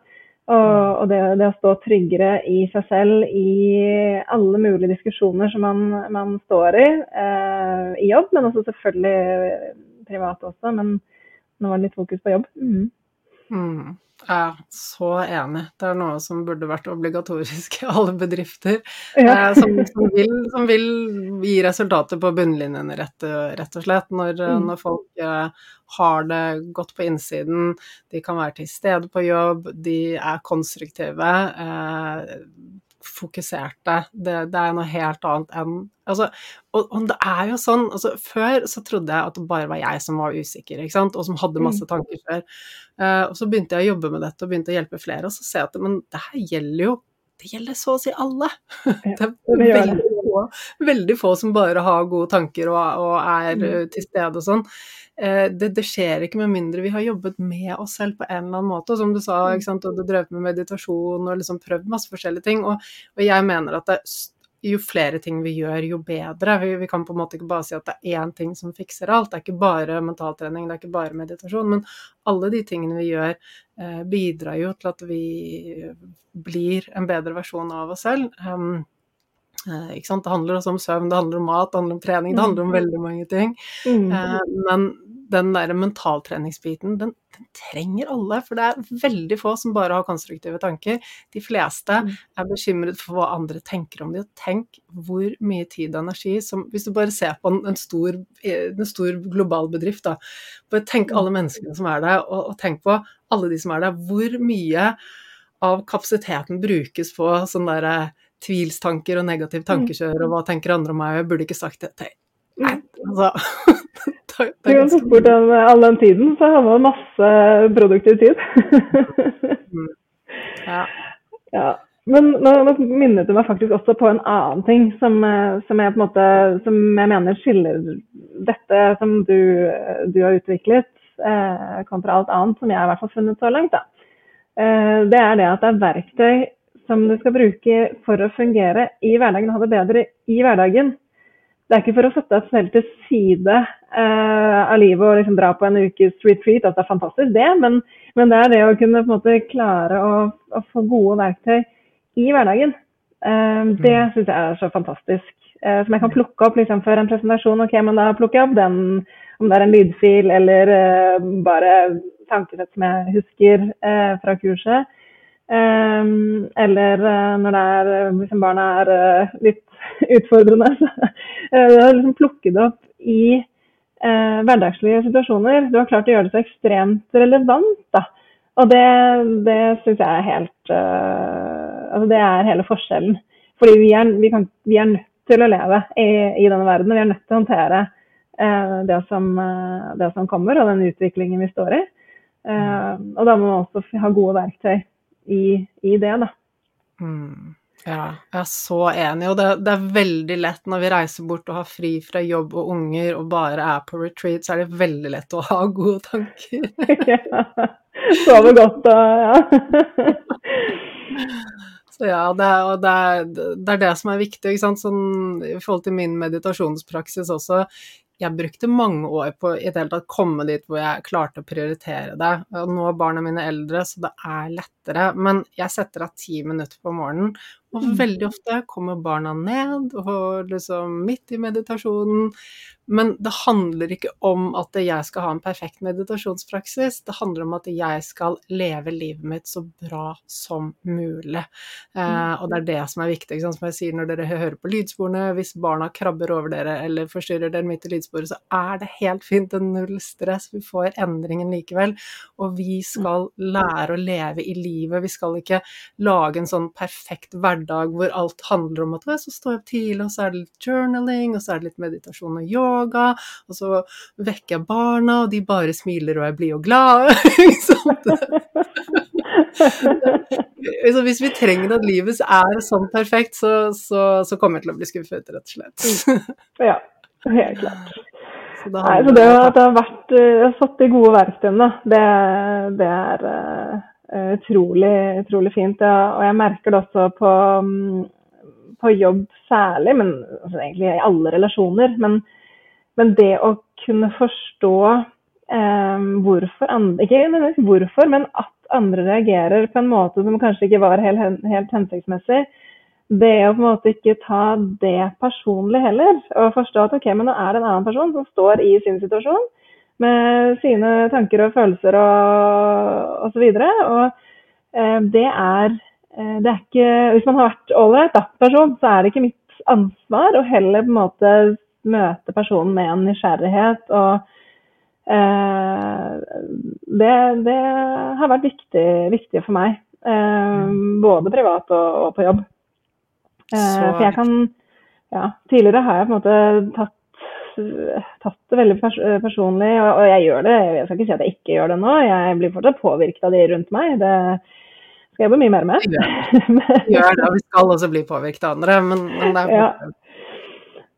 og, og det, det, å stå tryggere i seg selv i alle mulige diskusjoner som man, man står i eh, i jobb, men også selvfølgelig privat også. Men nå var det litt fokus på jobb. Mm. Mm. Er så enig. Det er noe som burde vært obligatorisk i alle bedrifter. Ja. Eh, som, som, vil, som, vil, gi resultater på bunnlinjene, rett, rett, og slett. Når, mm. når folk eh, har det godt på innsiden, de kan være til stede på jobb, de er konstruktive. Eh, fokuserte. Det, det, er noe helt annet enn altså, og, og, det er jo sånn altså, Før så trodde jeg at det bare var jeg som var usikker, ikke sant? og som hadde masse mm. tanker før. Uh, og så begynte jeg å jobbe med dette og begynte å hjelpe flere, og så ser jeg at men det her gjelder jo det gjelder så å si alle. det er veldig få, veldig få som bare har gode tanker og, og er mm. til stede og sånn. Eh, det, det, skjer ikke med mindre vi har jobbet med oss selv på en eller annen måte. Og som du sa, ikke sant, og du drev med meditasjon og liksom prøvd masse forskjellige ting. Og, og jeg mener at det, jo flere ting vi gjør, jo bedre. Vi, vi, kan på en måte ikke bare si at det er én ting som fikser alt. Det er ikke bare mentaltrening, det er ikke bare meditasjon. Men alle de tingene vi gjør, eh, bidrar jo til at vi blir en bedre versjon av oss selv. Um, Eh, det handler også om søvn, det handler om mat, det handler om trening, det handler om mm. veldig mange ting. Mm. Eh, men den der mentaltreningsbiten, den, den, trenger alle. For det er veldig få som bare har konstruktive tanker. De fleste mm. er bekymret for hva andre tenker om dem. Og tenk hvor mye tid og energi som Hvis du bare ser på en, en, stor, en stor, global bedrift, da. Bare tenk alle menneskene som er der, og, og tenk på alle de som er der. Hvor mye av kapasiteten brukes på sånn derre tvilstanker og negativ tankekjør, og hva tenker andre om meg, og jeg burde ikke sagt det til Nei, altså Du kan fort bort den, all den tiden, så har man masse produktiv tid. Mm. ja. ja. Men nå, nå, minnet du meg faktisk også på en annen ting som, som, jeg, måte, som jeg mener skiller dette som du, du har utviklet, eh, kontra alt annet som jeg har i hvert fall funnet så langt, eh, det er det at det er verktøy som du skal bruke for å fungere i hverdagen og ha det bedre i hverdagen. Det er ikke for å sette deg selv til side eh, av livet og liksom dra på en ukes retreat, at det er fantastisk det, men, men det er det å kunne måte klare å, å få gode verktøy i hverdagen. Eh, det mm. syns jeg er så fantastisk. Eh, som jeg kan plukke opp liksom, før en presentasjon. Ok, men da plukker jeg opp den, om det er en lydfil eller eh, bare tankesett som jeg husker eh, fra kurset. Um, eller uh, når det er, liksom barna er uh, litt utfordrende. Så uh, liksom plukket det opp i hverdagslige situasjoner. Du har klart å gjøre det så ekstremt relevant. da. Og det, det syns jeg er helt Altså det er hele forskjellen. Fordi vi er, vi, kan, vi er nødt til å leve i, i, denne verden. Vi er nødt til å håndtere det som, det, som, kommer, og den utviklingen vi står i. og da må man også ha gode verktøy i, i det, da. Mm. Ja, jeg er så enig, og det, det, er veldig lett når vi reiser bort og har fri fra jobb og unger og bare er på retreat, så er det veldig lett å ha gode tanker. ja. Sove godt og ja. så ja, det er, og det er, det er, det som er viktig, ikke sant. Sånn, I forhold til min meditasjonspraksis også jeg brukte mange år på i det hele tatt komme dit hvor jeg klarte å prioritere det. Og nå er barna mine eldre, så det er lettere. Men jeg setter av ti minutter på morgenen, og mm. veldig ofte kommer barna ned og liksom midt i meditasjonen. Men det handler ikke om at jeg skal ha en perfekt meditasjonspraksis, det handler om at jeg skal leve livet mitt så bra som mulig. Eh, og det er det som er viktig, som jeg sier når dere hører på lydsporene. Hvis barna krabber over dere eller forstyrrer dere midt i lydsporet, så er det helt fint, det er null stress, vi får endringen likevel. Og vi skal lære å leve i livet, vi skal ikke lage en sånn perfekt hverdag hvor alt handler om at så står jeg opp tidlig, og så er det litt journaling, og så er det litt meditasjon og yoga og så vekker jeg barna, og de bare smiler og er blide og glade. så hvis vi trenger at livet er sånn perfekt, så, så, så kommer jeg til å bli skuffet, rett og slett. ja, helt klart. Så det, Nei, så det at jeg har vært uh, satt i gode verktøyene, det, det er uh, utrolig, utrolig fint. Og jeg merker det også på, um, på jobb særlig, men altså, egentlig i alle relasjoner. Men men det å kunne forstå eh, hvorfor andre, Ikke hvorfor, men at andre reagerer på en måte som kanskje ikke var helt, helt hensiktsmessig. Det å på en måte ikke ta det personlig heller, og forstå at ok, men nå er det en annen person som står i sin situasjon med sine tanker og følelser og osv. Og, så og eh, det er eh, det er ikke, Hvis man har vært ålreit person, så er det ikke mitt ansvar å heller på en måte møte personen med en nysgjerrighet. og eh, det, det, har vært viktig, viktig for meg. Eh, mm. både privat og, og på jobb. Eh, for jeg kan ja, Tidligere har jeg på en måte tatt, tatt det veldig pers personlig, og, og, jeg gjør det. Jeg skal ikke si at jeg ikke gjør det nå. Jeg blir fortsatt påvirket av de rundt meg. Det skal jeg jobbe mye mer med. Vi gjør det, og vi skal også bli påvirket av andre, men, men det er ja.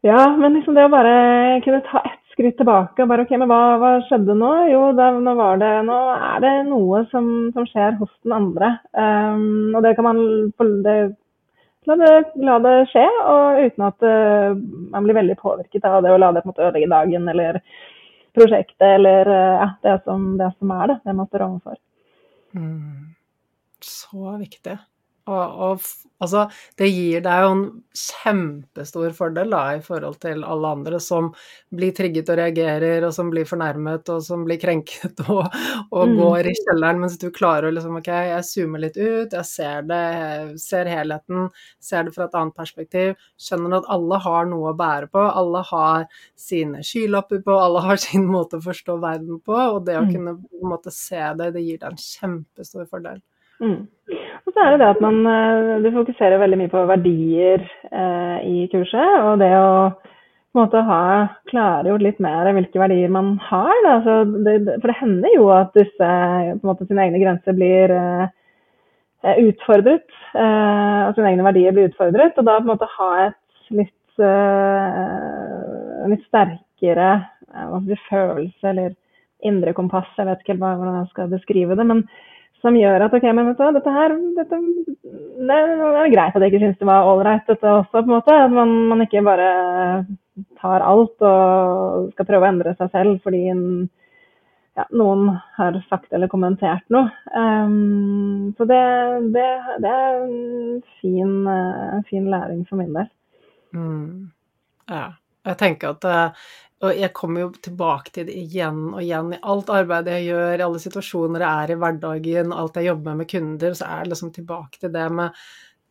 Ja, men liksom det å bare kunne ta ett skritt tilbake og bare OK, men hva, hva skjedde nå? Jo, da, nå, det, nå, er det noe som, som, skjer hos den andre. Um, og det kan man det, la, det, la, det, skje, og uten at uh, man blir veldig påvirket av det å la det på en måte ødelegge dagen eller prosjektet eller uh, ja, det, som, det som er det, det man står overfor. Mm. Så viktig. Og, og, altså, det gir deg jo en kjempestor fordel da, i forhold til alle andre som blir trigget og reagerer, og som blir fornærmet, og som blir krenket og, og mm. går i kjelleren, mens du klarer å liksom Ok, jeg zoomer litt ut, jeg ser det, jeg ser helheten, ser det fra et annet perspektiv, skjønner at alle har noe å bære på, alle har sine skylapper på, alle har sin måte å forstå verden på, og det å mm. kunne måte se det, det gir deg en kjempestor fordel. Mm. Og så er det det at man eh, du fokuserer veldig mye på verdier eh, i kurset. Og det å på en måte ha klargjort litt mer hvilke verdier man har. Altså, det, for det hender jo at disse på en måte sine egne grenser blir eh, utfordret. Eh, og sine egne verdier blir utfordret. Og da på en måte ha et litt eh, litt sterkere følelse eller indre kompass, jeg vet ikke helt hvordan jeg skal beskrive det. men som gjør at ok, men vet du dette her dette, det, er greit at jeg ikke syns det var ålreit, dette også, på en måte. At man, man, ikke bare tar alt og skal prøve å endre seg selv fordi en, ja, noen har sagt eller kommentert noe. Um, så det, det, det, er en fin, uh, fin, læring for min del. Mm. Ja. Jeg tenker at uh, og jeg kommer jo tilbake til det igjen og igjen i alt arbeidet jeg gjør, i alle situasjoner jeg er i hverdagen, alt jeg jobber med med kunder, så er det liksom tilbake til det med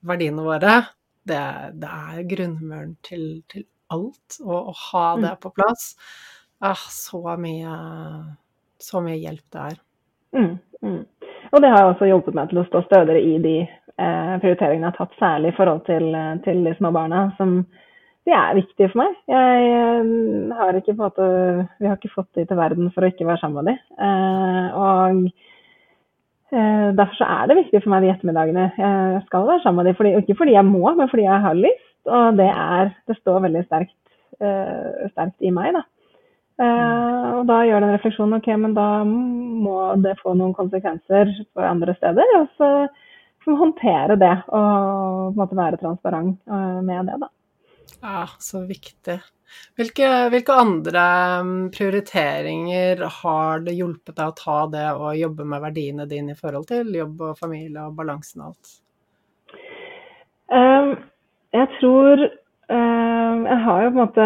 verdiene våre. Det, det er grunnmuren til, til alt, og å ha mm. det på plass. Ah, så mye, så mye hjelp det er. Mm, mm. Og det har også hjulpet meg til å stå stødigere i de eh, prioriteringene jeg har tatt, særlig i forhold til, til de små barna. som de er viktige for meg. Jeg eh, har ikke på en måte, vi har ikke fått de til verden for å ikke være sammen med de. Eh, og eh, derfor så er det viktig for meg de ettermiddagene. Jeg skal være sammen med de, ikke fordi jeg må, men fordi jeg har lyst. Og det, er, det står veldig sterkt, sterkt i meg, da. og da gjør den refleksjonen ok, men da må det få noen konsekvenser på andre steder. Og så håndtere det og på en måte være transparent med det, da. Ja, så viktig. Hvilke, hvilke, andre mm, prioriteringer har det hjulpet deg å ta det å jobbe med verdiene dine i forhold til jobb og familie og balansen og alt? Um, jeg tror um, Jeg har jo på en måte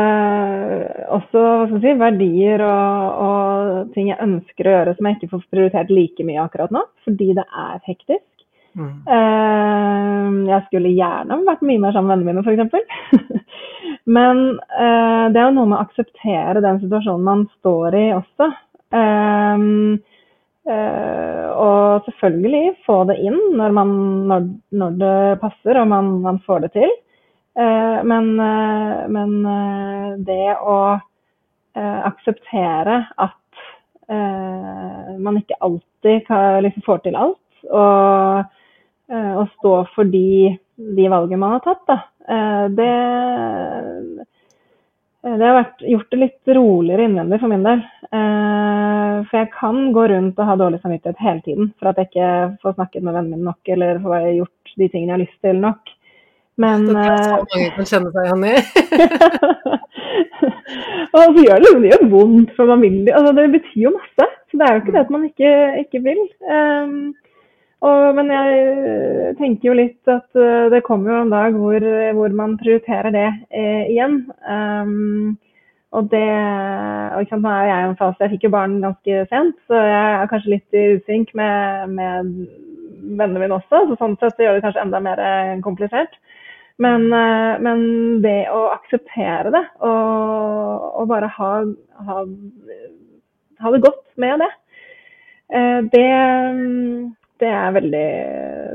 også si, verdier og, og, ting jeg ønsker å gjøre som jeg ikke får prioritert like mye akkurat nå, fordi det er hektisk. Mm. Uh, jeg skulle gjerne vært mye mer sammen med vennene mine, f.eks. Men uh, det er jo noe med å akseptere den situasjonen man står i også. Uh, og selvfølgelig få det inn når, man, når, når det passer og man, man får det til. men, men det å akseptere at man ikke alltid kan, liksom, får til alt. Og å eh, stå for de, de, valgene man har tatt, da. Eh, det, eh, det har vært, gjort det litt roligere innvendig for min del. For jeg kan gå rundt og ha dårlig samvittighet hele tiden for at jeg ikke får snakket med vennene mine nok eller får gjort de tingene jeg har lyst til nok. Men Det er så mange kan kjenne seg igjen i. og så gjør det, det gjør vondt, for man vil altså, Det betyr jo masse. Så det er jo ikke det at man ikke, ikke vil. Um, og, men jeg eh, tenker jo litt at uh, det kommer jo en dag hvor, hvor man prioriterer det eh, igjen. Um, og det og Nå er jeg i en fase Jeg fikk jo barn ganske sent, så jeg er kanskje litt i usynk med, med vennene mine også. Så sånn sett gjør det kanskje enda mer komplisert. Men, men det å akseptere det og, og bare ha, ha, ha, det godt med det, det det er veldig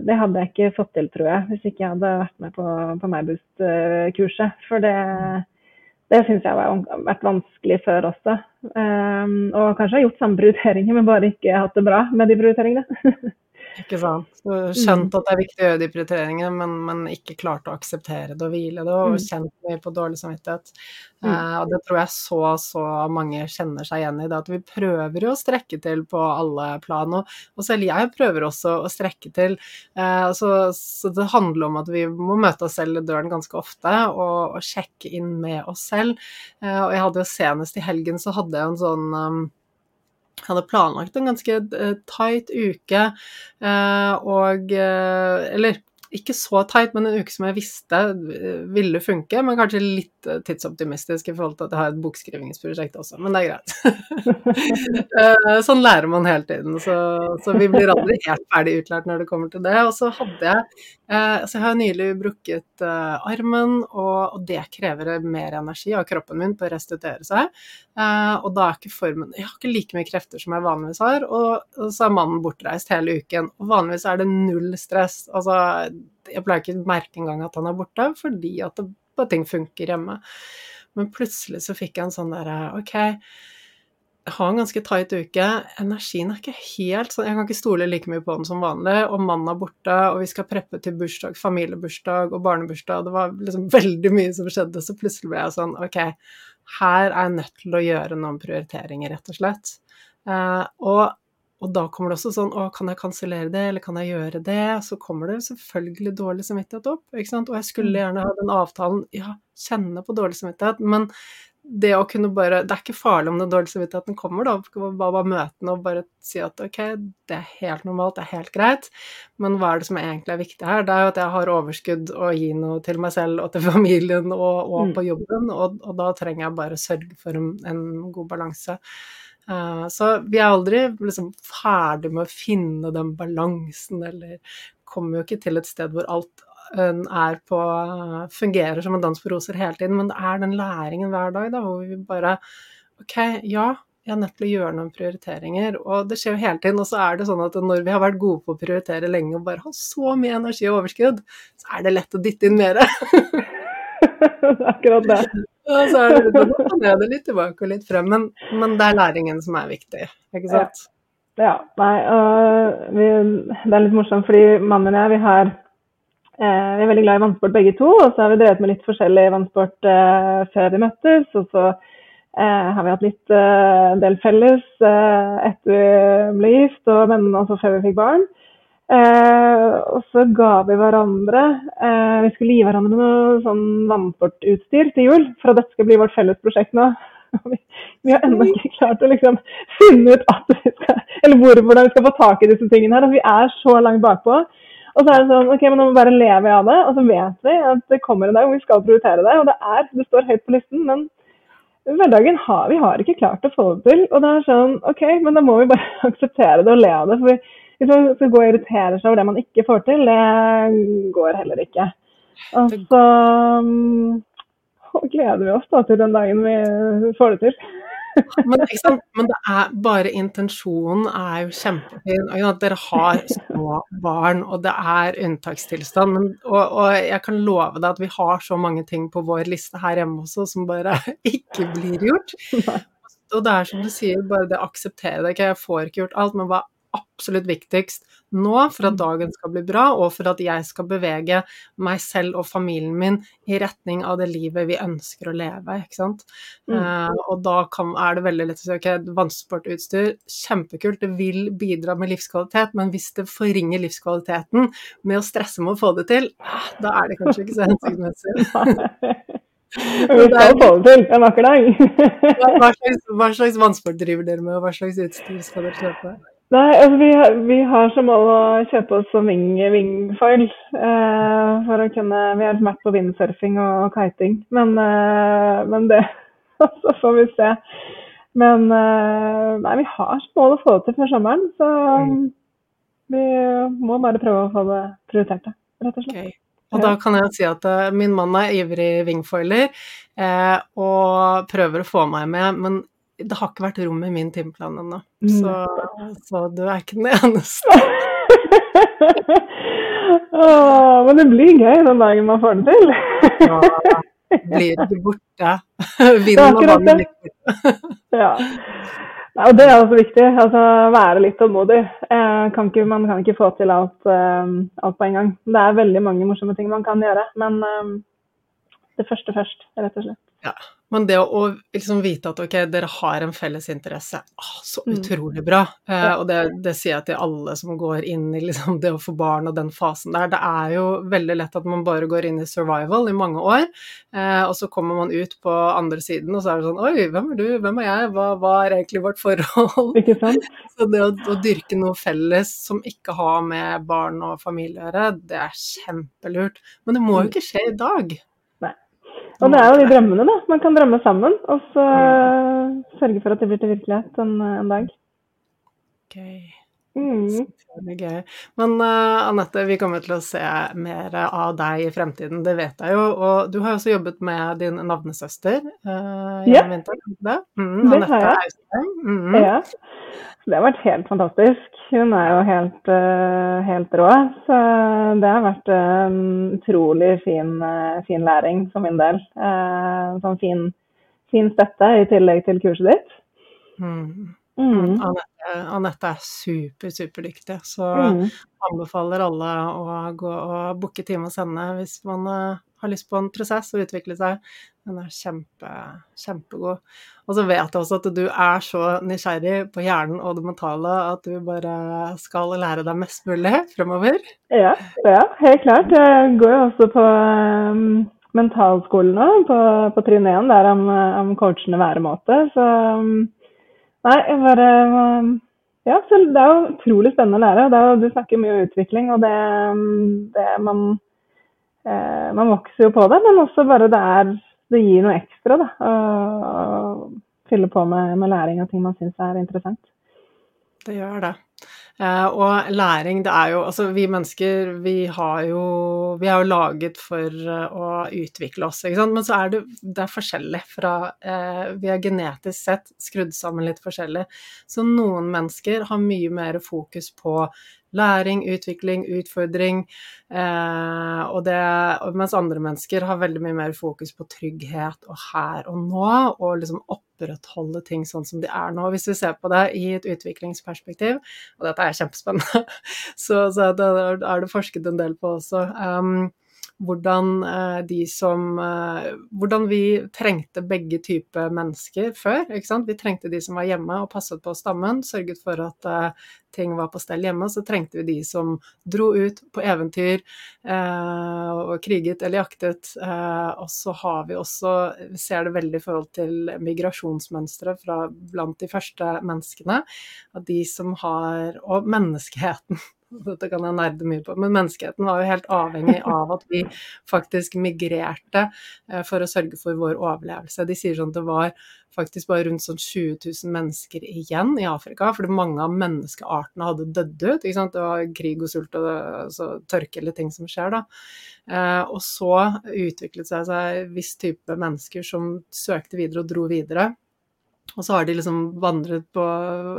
Det hadde jeg ikke fått til, tror jeg, hvis ikke jeg hadde vært med på, på Meibust-kurset. For det, det syns jeg har vært vanskelig før også. Um, og kanskje har gjort samme prioriteringer, men bare ikke hatt det bra med de prioriteringene. Ikke sant. Så skjønt at det er viktig å gjøre de prioriteringene, men, men ikke klart å akseptere det og hvile det, og mm. kjent mye på dårlig samvittighet. Mm. Uh, og det tror jeg så, så mange kjenner seg igjen i, det at vi prøver jo å strekke til på alle plan. Og, og selv jeg prøver også å strekke til. Uh, så, så, det handler om at vi må møte oss selv i døren ganske ofte, og, og sjekke inn med oss selv. Uh, og jeg hadde jo senest i helgen så hadde jeg en sånn um, jeg hadde planlagt en ganske eh, tight uke, eh, og eh, Eller ikke så teit, men en uke som jeg visste ville funke, men kanskje litt tidsoptimistisk i forhold til at jeg har et bokskrivingsprosjekt også, men det er greit. sånn lærer man hele tiden, så, så, vi blir aldri helt ferdig utlært når det kommer til det. Og så hadde jeg Så jeg har nylig brukket armen, og, og det krever mer energi av kroppen min på å restituere seg. Og da er ikke formen Jeg har ikke like mye krefter som jeg vanligvis har, og, og så er mannen bortreist hele uken. Og vanligvis er det null stress. Altså, jeg pleier ikke å merke engang at han er borte, fordi at det, ting funker hjemme. Men plutselig så fikk jeg en sånn derre OK, jeg har en ganske tight uke. Energien er ikke helt sånn Jeg kan ikke stole like mye på den som vanlig. Og mannen er borte, og vi skal preppe til bursdag, familiebursdag og barnebursdag. Det var liksom veldig mye som skjedde, så plutselig ble jeg sånn Ok, her er jeg nødt til å gjøre noen prioriteringer, rett og slett. Uh, og, og, da kommer det også sånn Å, kan jeg kansellere det, eller kan jeg gjøre det? Så kommer det selvfølgelig dårlig samvittighet opp, ikke sant. Og jeg skulle mm. gjerne ha den avtalen, ja, kjenne på dårlig samvittighet, men det å kunne bare Det er ikke farlig om den dårlige samvittigheten kommer, da. Bare, bare møte den og bare si at ok, det er helt normalt, det er helt greit. Men hva er det som egentlig er viktig her? Det er jo at jeg har overskudd å gi noe til meg selv og til familien og, og mm. på jobben, og, og, da trenger jeg bare sørge for en, en god balanse. Uh, så vi er aldri liksom ferdig med å finne den balansen, eller kommer jo ikke til et sted hvor alt er på Fungerer som en dans på roser hele tiden, men det er den læringen hver dag da, hvor vi bare OK, ja, jeg er nødt til å gjøre noen prioriteringer. Og det skjer jo hele tiden. Og så er det sånn at når vi har vært gode på å prioritere lenge og bare har så mye energi og overskudd, så er det lett å dytte inn mer. Akkurat det. Og så er det, ned litt tilbake og litt frem. Men, men, det er læringen som er viktig, ikke sant? Ja. ja nei, uh, vi, det er litt morsomt fordi mannen og jeg, vi har Eh, vi er veldig glad i vannsport begge to, og så har vi drevet med litt forskjellig vannsport eh, før vi møttes. Og så eh, har vi hatt litt eh, del felles eh, etter vi ble gift, og, men også før vi fikk barn. Eh, og så ga vi hverandre Vi skulle gi hverandre noe sånn vannportutstyr til jul, for at dette skal bli vårt felles prosjekt nå. Vi, vi, har ennå ikke klart å liksom finne ut at vi skal, eller hvor, hvordan vi skal få tak i disse tingene. her, at Vi er så langt bakpå. Og så er det sånn, ok, men nå må vi bare leve av det, og så vet vi at det kommer en dag hvor vi skal prioritere det. Og det er, det står høyt på listen, men hverdagen har vi har ikke klart å få det til. Og det er sånn, ok, men da må vi bare akseptere det og le av det. For hvis man skal gå og irritere seg over det man ikke får til, det går heller ikke. Og så um, gleder vi oss da til den dagen vi får det til. Men, Men, det er bare intensjonen er jo kjempefin. At dere har små barn, og det er unntakstilstand. Men, og, og, jeg kan love deg at vi har så mange ting på vår liste her hjemme også som bare ikke blir gjort. Og det er som du sier, bare det å akseptere det. ikke Jeg får ikke gjort alt, men hva absolutt viktigst nå for at mm. dagen skal bli bra, og for at jeg skal bevege meg selv og familien min i retning av det livet vi ønsker å leve. ikke sant? Mm. Uh, og da kan, er det veldig lett å si ok, vannsportutstyr, kjempekult, det vil bidra med livskvalitet, men hvis det forringer livskvaliteten med å stresse med å få det til, ah, da er det kanskje ikke så hensiktsmessig. Vi skal få det til en vakker dag. hva, slags, hva slags vannsport driver dere med, og hva slags utstyr skal dere kjøpe? Nei, altså vi, har, vi har som mål å kjøpe oss som wing, wingfoil. Eh, for å kunne Vi har vært på windsurfing og kiting, men, eh, men det Så får vi se. Men eh, nei, vi har som mål å få det til før sommeren, så mm. vi må bare prøve å få det prioritert, rett og slett. Okay. Og da kan jeg si at uh, min mann er ivrig wingfoiler eh, og prøver å få meg med, men det har ikke vært rom i min timeplan ennå. Mm. Så, så, du er ikke den eneste. Åh, men det blir gøy den dagen man får det til. ja, blir du borte. Vinden og borte. ja. Og det er også viktig. altså Være litt tålmodig. Eh, kan ikke, man kan ikke få til alt, eh, alt, på en gang. Det er veldig mange morsomme ting man kan gjøre, men eh, det første først, rett og slett. Ja, men det å, liksom vite at ok, dere har en felles interesse, ah, så mm. utrolig bra. Eh, og det, det, sier jeg til alle som går inn i liksom det å få barn og den fasen der. Det er jo veldig lett at man bare går inn i survival i mange år, eh, og så kommer man ut på andre siden, og så er det sånn Oi, hvem er du, hvem er jeg, hva, hva er egentlig vårt forhold? Ikke sant? så det å, å, dyrke noe felles som ikke har med barn og familie å gjøre, det er kjempelurt. Men det må jo mm. ikke skje i dag. Og det er jo de drømmene, da. Man kan drømme sammen, og så mm. sørge for at det blir til virkelighet en, en dag. Gøy. Mm. gøy. Men uh, Anette, vi kommer til å se mer av deg i fremtiden, det vet jeg jo. Og du har også jobbet med din navnesøster uh, ja. Det, mm, det har jeg. Mm. Ja. Det har vært helt fantastisk. Hun er jo helt, uh, helt rå. Så det har vært en utrolig fin, fin læring for min del. Sånn fin, fin, støtte i tillegg til kurset ditt. Mm. Mm. Anette, Anette er super, superdyktig, så Mm. anbefaler alle å gå og booke time hos henne hvis man eh, har lyst på en prosess og utvikle seg. Hun er kjempe, kjempegod. Og så vet jeg også at du er så nysgjerrig på hjernen og det mentale at du bare skal lære deg mest mulig fremover. Ja, ja, helt klart. Jeg går jo også på um, mentalskolen nå, på, på trinn 1, der om, om coachende væremåte. Så um, nei, jeg bare um, Ja, så det er jo utrolig spennende å lære. Er, du snakker mye om utvikling, og det, um, det man eh, Man vokser jo på det, men også bare det er Det gir noe ekstra, da. Å å fylle på med, med læring av ting man syns er interessant. Det gjør det. Eh, og læring, det er jo Altså, vi mennesker, vi har jo Vi er jo laget for eh, å utvikle oss, ikke sant. Men så er det, det er forskjellig fra eh, Vi er genetisk sett skrudd sammen litt forskjellig. Så noen mennesker har mye mer fokus på læring, utvikling, utfordring. Eh, og det, mens andre mennesker har veldig mye mer fokus på trygghet og her og nå, og liksom opprettholde ting sånn som de er nå. Hvis vi ser på det i et utviklingsperspektiv, og dette er kjempespennende, så, så det er det forsket en del på også. Um, hvordan eh, de som eh, Hvordan vi trengte begge typer mennesker før. Vi trengte de som var hjemme og passet på stammen, sørget for at eh, ting var på stell hjemme. Så trengte vi de som dro ut på eventyr og kriget eller jaktet. Og så har vi også Vi ser det veldig i forhold til migrasjonsmønstre blant de første menneskene. At de som har Og menneskeheten dette kan jeg nerde mye på, men menneskeheten var jo helt avhengig av at vi faktisk migrerte eh, for å sørge for vår overlevelse. De sier sånn at det var faktisk bare rundt sånn 20 000 mennesker igjen i Afrika, fordi mange av menneskeartene hadde dødd ut. ikke sant? Det var krig og sult og altså, tørke eller ting som skjer, da. Eh, og så utviklet seg seg en viss type mennesker som søkte videre og dro videre. Og så har de liksom vandret på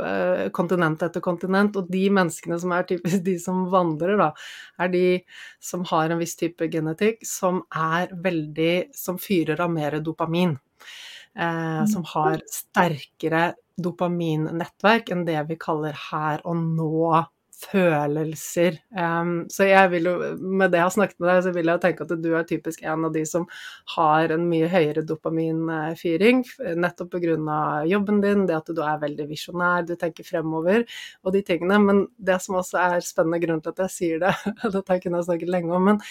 eh, kontinent etter kontinent, og de menneskene som er typisk de som vandrer, da, er de som har en viss type genetikk som er veldig Som fyrer av mer dopamin. Eh, som har sterkere dopaminnettverk enn det vi kaller her og nå følelser. Um, så jeg vil jo, med det jeg har snakket med deg, så vil jeg tenke at du er typisk en av de som har en mye høyere dopaminfyring, nettopp pga. jobben din, det at du er veldig visjonær, du tenker fremover og de tingene. Men det som også er spennende grunn til at jeg sier det, dette kunne jeg snakket lenge om, men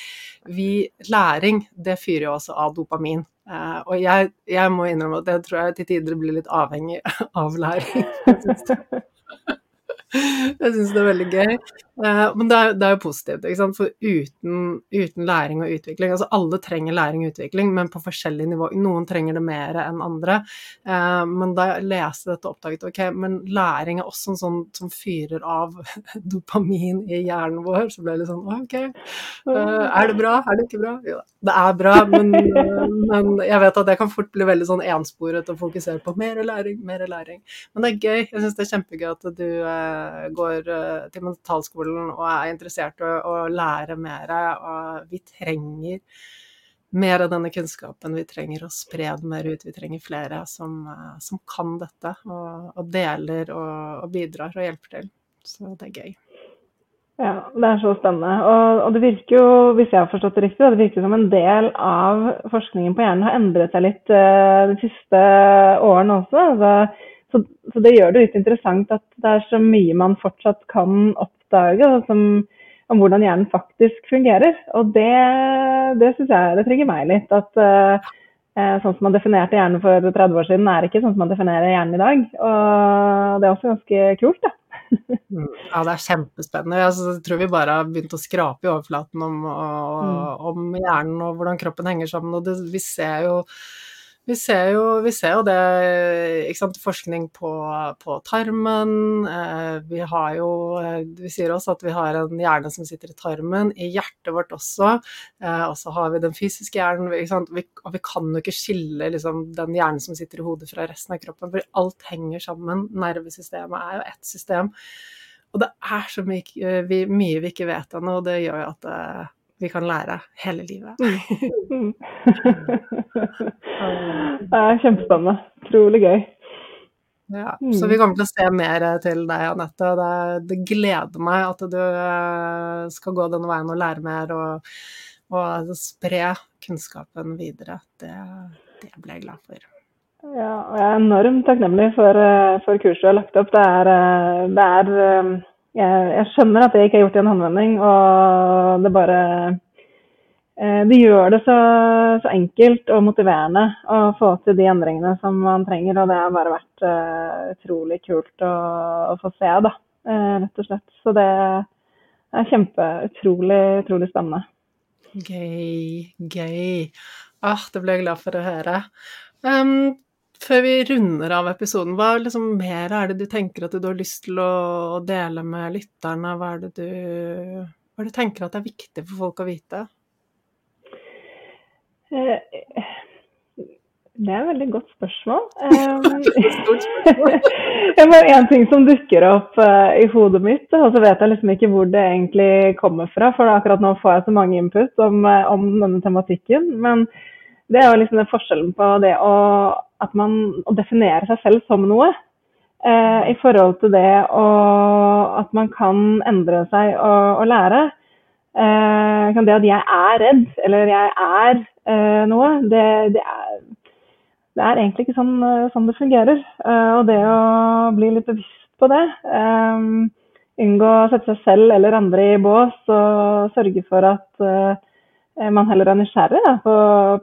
vi, læring, det fyrer jo også av dopamin. Uh, og jeg, jeg, må innrømme at jeg tror jeg til tider blir litt avhengig av læring. Jeg syns det er veldig gøy. Uh, men det er, det er, jo positivt, for uten, uten, læring og utvikling Altså alle trenger læring og utvikling, men på forskjellig nivå. Noen trenger det mer enn andre. Uh, men da jeg leste dette og oppdaget ok, men læring er også en sånn som fyrer av dopamin i hjernen vår, så ble det litt sånn ok, uh, er det bra, er det ikke bra? Jo, det er bra, men, men jeg vet at jeg kan fort bli veldig sånn ensporet og fokusere på mer læring, mer læring. Men det er gøy. Jeg syns det er kjempegøy at du går til mentalskolen og er interessert i å, lære mer. Og vi trenger mer av denne kunnskapen. Vi trenger å spre den mer ut. Vi trenger flere som, som kan dette, og, og deler og, og, bidrar og hjelper til. Så det er gøy. Ja, det er så spennende. Og, og, det virker jo, hvis jeg har forstått det riktig, det virker som en del av forskningen på hjernen har endret seg litt de siste årene også. Altså, så, så, det gjør det litt interessant at det er så mye man fortsatt kan oppdage som, om hvordan hjernen faktisk fungerer. Og det, det syns jeg det trigger meg litt. At uh, sånn som man definerte hjernen for 30 år siden, er ikke sånn som man definerer hjernen i dag. Og det er også ganske kult, da. ja, det er kjempespennende. Jeg tror vi bare har begynt å skrape i overflaten om, og, om hjernen og hvordan kroppen henger sammen. Og det, vi ser jo vi ser, jo, vi ser jo, det sant, Forskning på, på tarmen. Eh, vi jo Vi sier også at vi har en hjerne som sitter i tarmen, i hjertet vårt også. Eh, og så har vi den fysiske hjernen. Vi, og vi kan jo ikke skille liksom, den hjernen som sitter i hodet fra resten av kroppen, for alt henger sammen. Nervesystemet er jo ett system. Og det er så mye mye vi ikke vet ennå, og det gjør jo at eh, vi kan lære hele livet. Mm. det er kjempespennende. Utrolig gøy. Ja, så vi kommer til å se mer til deg, Anette. Det, det gleder meg at du eh, skal gå denne veien og lære mer og, og spre kunnskapen videre. Det, det ble jeg glad for. Ja, og jeg er enormt takknemlig for, eh, for kurset du har lagt opp. Det er, eh, det er jeg, jeg, skjønner at det ikke er gjort i en håndvending, og det bare Eh, det gjør det så, så, enkelt og motiverende å få til de endringene som man trenger. Og det har bare vært eh, utrolig kult å, å, få se, da, eh, rett og slett. Så det er kjempe, utrolig, utrolig spennende. Gøy, gøy. Åh, det ble jeg glad for å høre. Um, før vi runder av episoden, hva liksom mer er det du tenker at du har lyst til å dele med lytterne? Hva er det du, er det du tenker at er viktig for folk å vite? Eh, det er et veldig godt spørsmål. det er bare én ting som dukker opp uh, i hodet mitt, og så vet jeg liksom ikke hvor det egentlig kommer fra. For akkurat nå får jeg så mange input om, om denne tematikken. Men det er jo liksom den forskjellen på det å, at man, å definere seg selv som noe. eh, I forhold til det å, at man kan endre seg og, og lære. det at jeg er redd, eller jeg er eh, noe. Det, det, er, det, er, egentlig ikke sånn, eh, sånn det fungerer. Eh, og det å bli litt bevisst på det, eh, unngå å sette seg selv eller andre i bås og sørge for at eh, man heller er nysgjerrig da, på,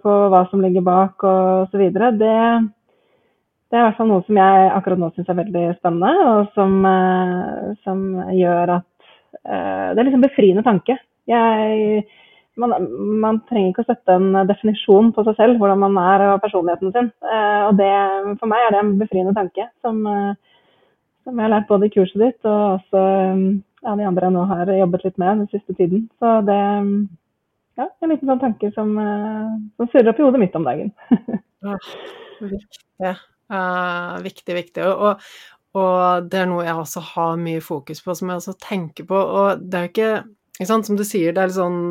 på, hva som ligger bak osv. Det, det er i hvert fall noe som jeg akkurat nå syns er veldig spennende, og som, eh, som gjør at Det er liksom befriende tanke. Jeg man, man, trenger ikke å sette en definisjon på seg selv, hvordan man er og personligheten sin. Eh, og det, for meg er det en befriende tanke som, eh, som jeg har lært både i kurset ditt og også ja, de andre jeg nå har jobbet litt med den siste tiden. Så det ja, en liten sånn tanke som, eh, som surrer opp i hodet mitt om dagen. ja, viktig. Uh, viktig, viktig. Og, og, det er noe jeg også har mye fokus på, som jeg også tenker på. Og det er jo ikke som du sier, det er litt sånn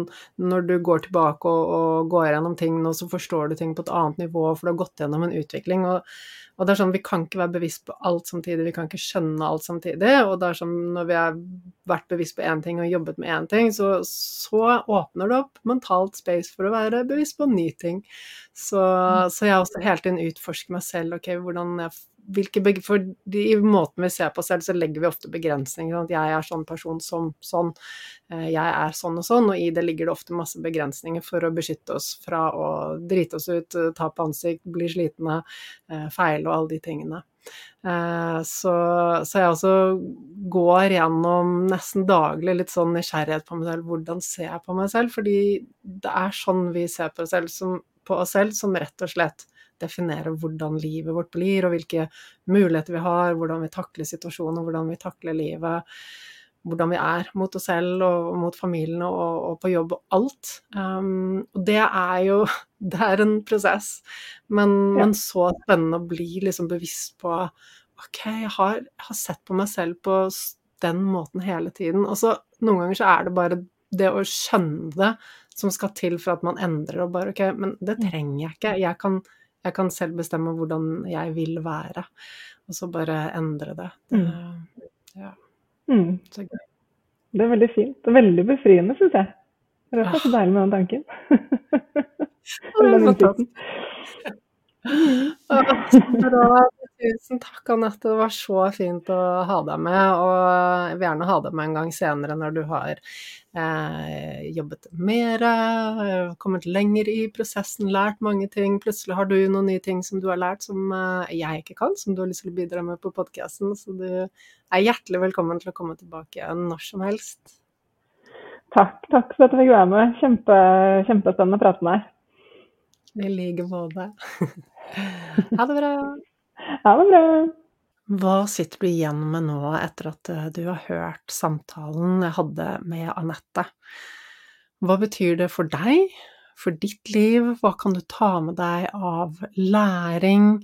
når du går tilbake og, og går gjennom ting nå, så forstår du ting på et annet nivå, for du har gått gjennom en utvikling. Og, og, det er sånn, vi kan ikke være bevisst på alt samtidig, vi kan ikke skjønne alt samtidig. Og det er sånn når vi har vært bevisst på én ting og jobbet med én ting, så, så, åpner det opp mentalt space for å være bevisst på en ny ting. Så, mm. så jeg også hele tiden utforsker meg selv, ok, hvordan jeg hvilke For i måten vi ser på oss selv, så legger vi ofte begrensninger. At jeg er sånn person som sånn. Eh, jeg er sånn og sånn. Og i det ligger det ofte masse begrensninger for å beskytte oss fra å drite oss ut, eh, ta på ansikt, bli slitne, eh, feile og alle de tingene. Så, så, jeg også går gjennom nesten daglig litt sånn nysgjerrighet på meg selv. Hvordan ser jeg på meg selv? Fordi det er sånn vi ser på oss selv, som, på oss selv, som rett og slett definere hvordan livet vårt blir, og hvilke muligheter vi har, hvordan vi takler situasjonen, hvordan vi takler livet, hvordan vi er mot oss selv og mot familien og, og på jobb og alt. Um, og det er jo Det er en prosess, men, ja. men så spennende å bli liksom bevisst på OK, jeg har, jeg har sett på meg selv på den måten hele tiden. Og så noen ganger så er det bare det å skjønne det som skal til for at man endrer og bare OK, men det mm. trenger jeg ikke. Jeg kan jeg kan selv bestemme hvordan jeg vil være, og så bare endre det. det mm. ja. Mm. Så gøy. Det er veldig fint og veldig befriende, syns jeg. Det er så deilig med den tanken. den Bra. Tusen takk, Anette. Det var så fint å ha deg med. Og jeg vil gjerne ha deg med en gang senere når du har eh, jobbet mer, eh, kommet lenger i prosessen, lært mange ting. Plutselig har du noen nye ting som du har lært som eh, jeg ikke kan, som du har lyst til å bidra med på podkasten. Så du er hjertelig velkommen til å komme tilbake når som helst. Takk, takk for at jeg fikk være med. Kjempe, kjempespennende å prate med deg. I like måte. ha det bra. Ha det bra. Hva sitter du igjen med nå etter at eh, du har hørt samtalen jeg hadde med Anette? Hva betyr det for deg, for ditt liv? Hva kan du ta med deg av læring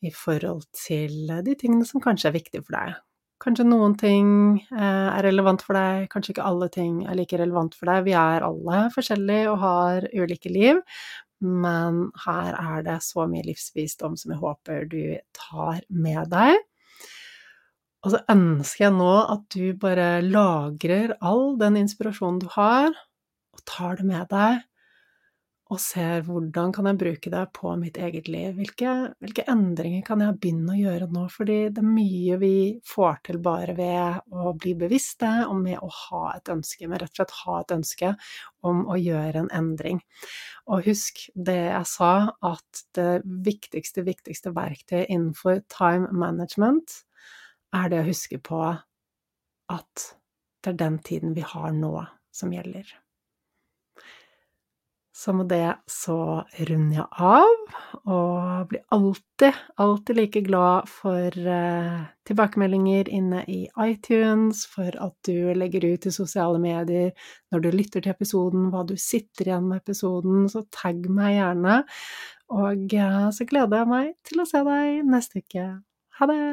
i forhold til de tingene som kanskje er viktige for deg? Kanskje noen ting eh, er relevant for deg, kanskje ikke alle ting er like relevant for deg. Vi er alle forskjellige og har ulike liv, men her er det så mye livsvisdom som jeg håper du tar med deg. Og så ønsker jeg nå at du bare lagrer all den inspirasjonen du har, og tar det med deg, og ser hvordan kan jeg bruke det på mitt eget liv? Hvilke, hvilke endringer kan jeg begynne å gjøre nå? Fordi det er mye vi får til bare ved å bli bevisste, og med å ha et ønske, med rett og slett ha et ønske om å gjøre en endring. Og husk det jeg sa, at det viktigste, viktigste verktøyet innenfor time management er det å huske på at det er den tiden vi har nå, som gjelder. Så med det så runder jeg av, og blir alltid, alltid like glad for uh, tilbakemeldinger inne i iTunes, for at du legger ut i sosiale medier når du lytter til episoden, hva du sitter igjen med episoden, så tagg meg gjerne. Og uh, så gleder jeg meg til å se deg neste uke. Ha det!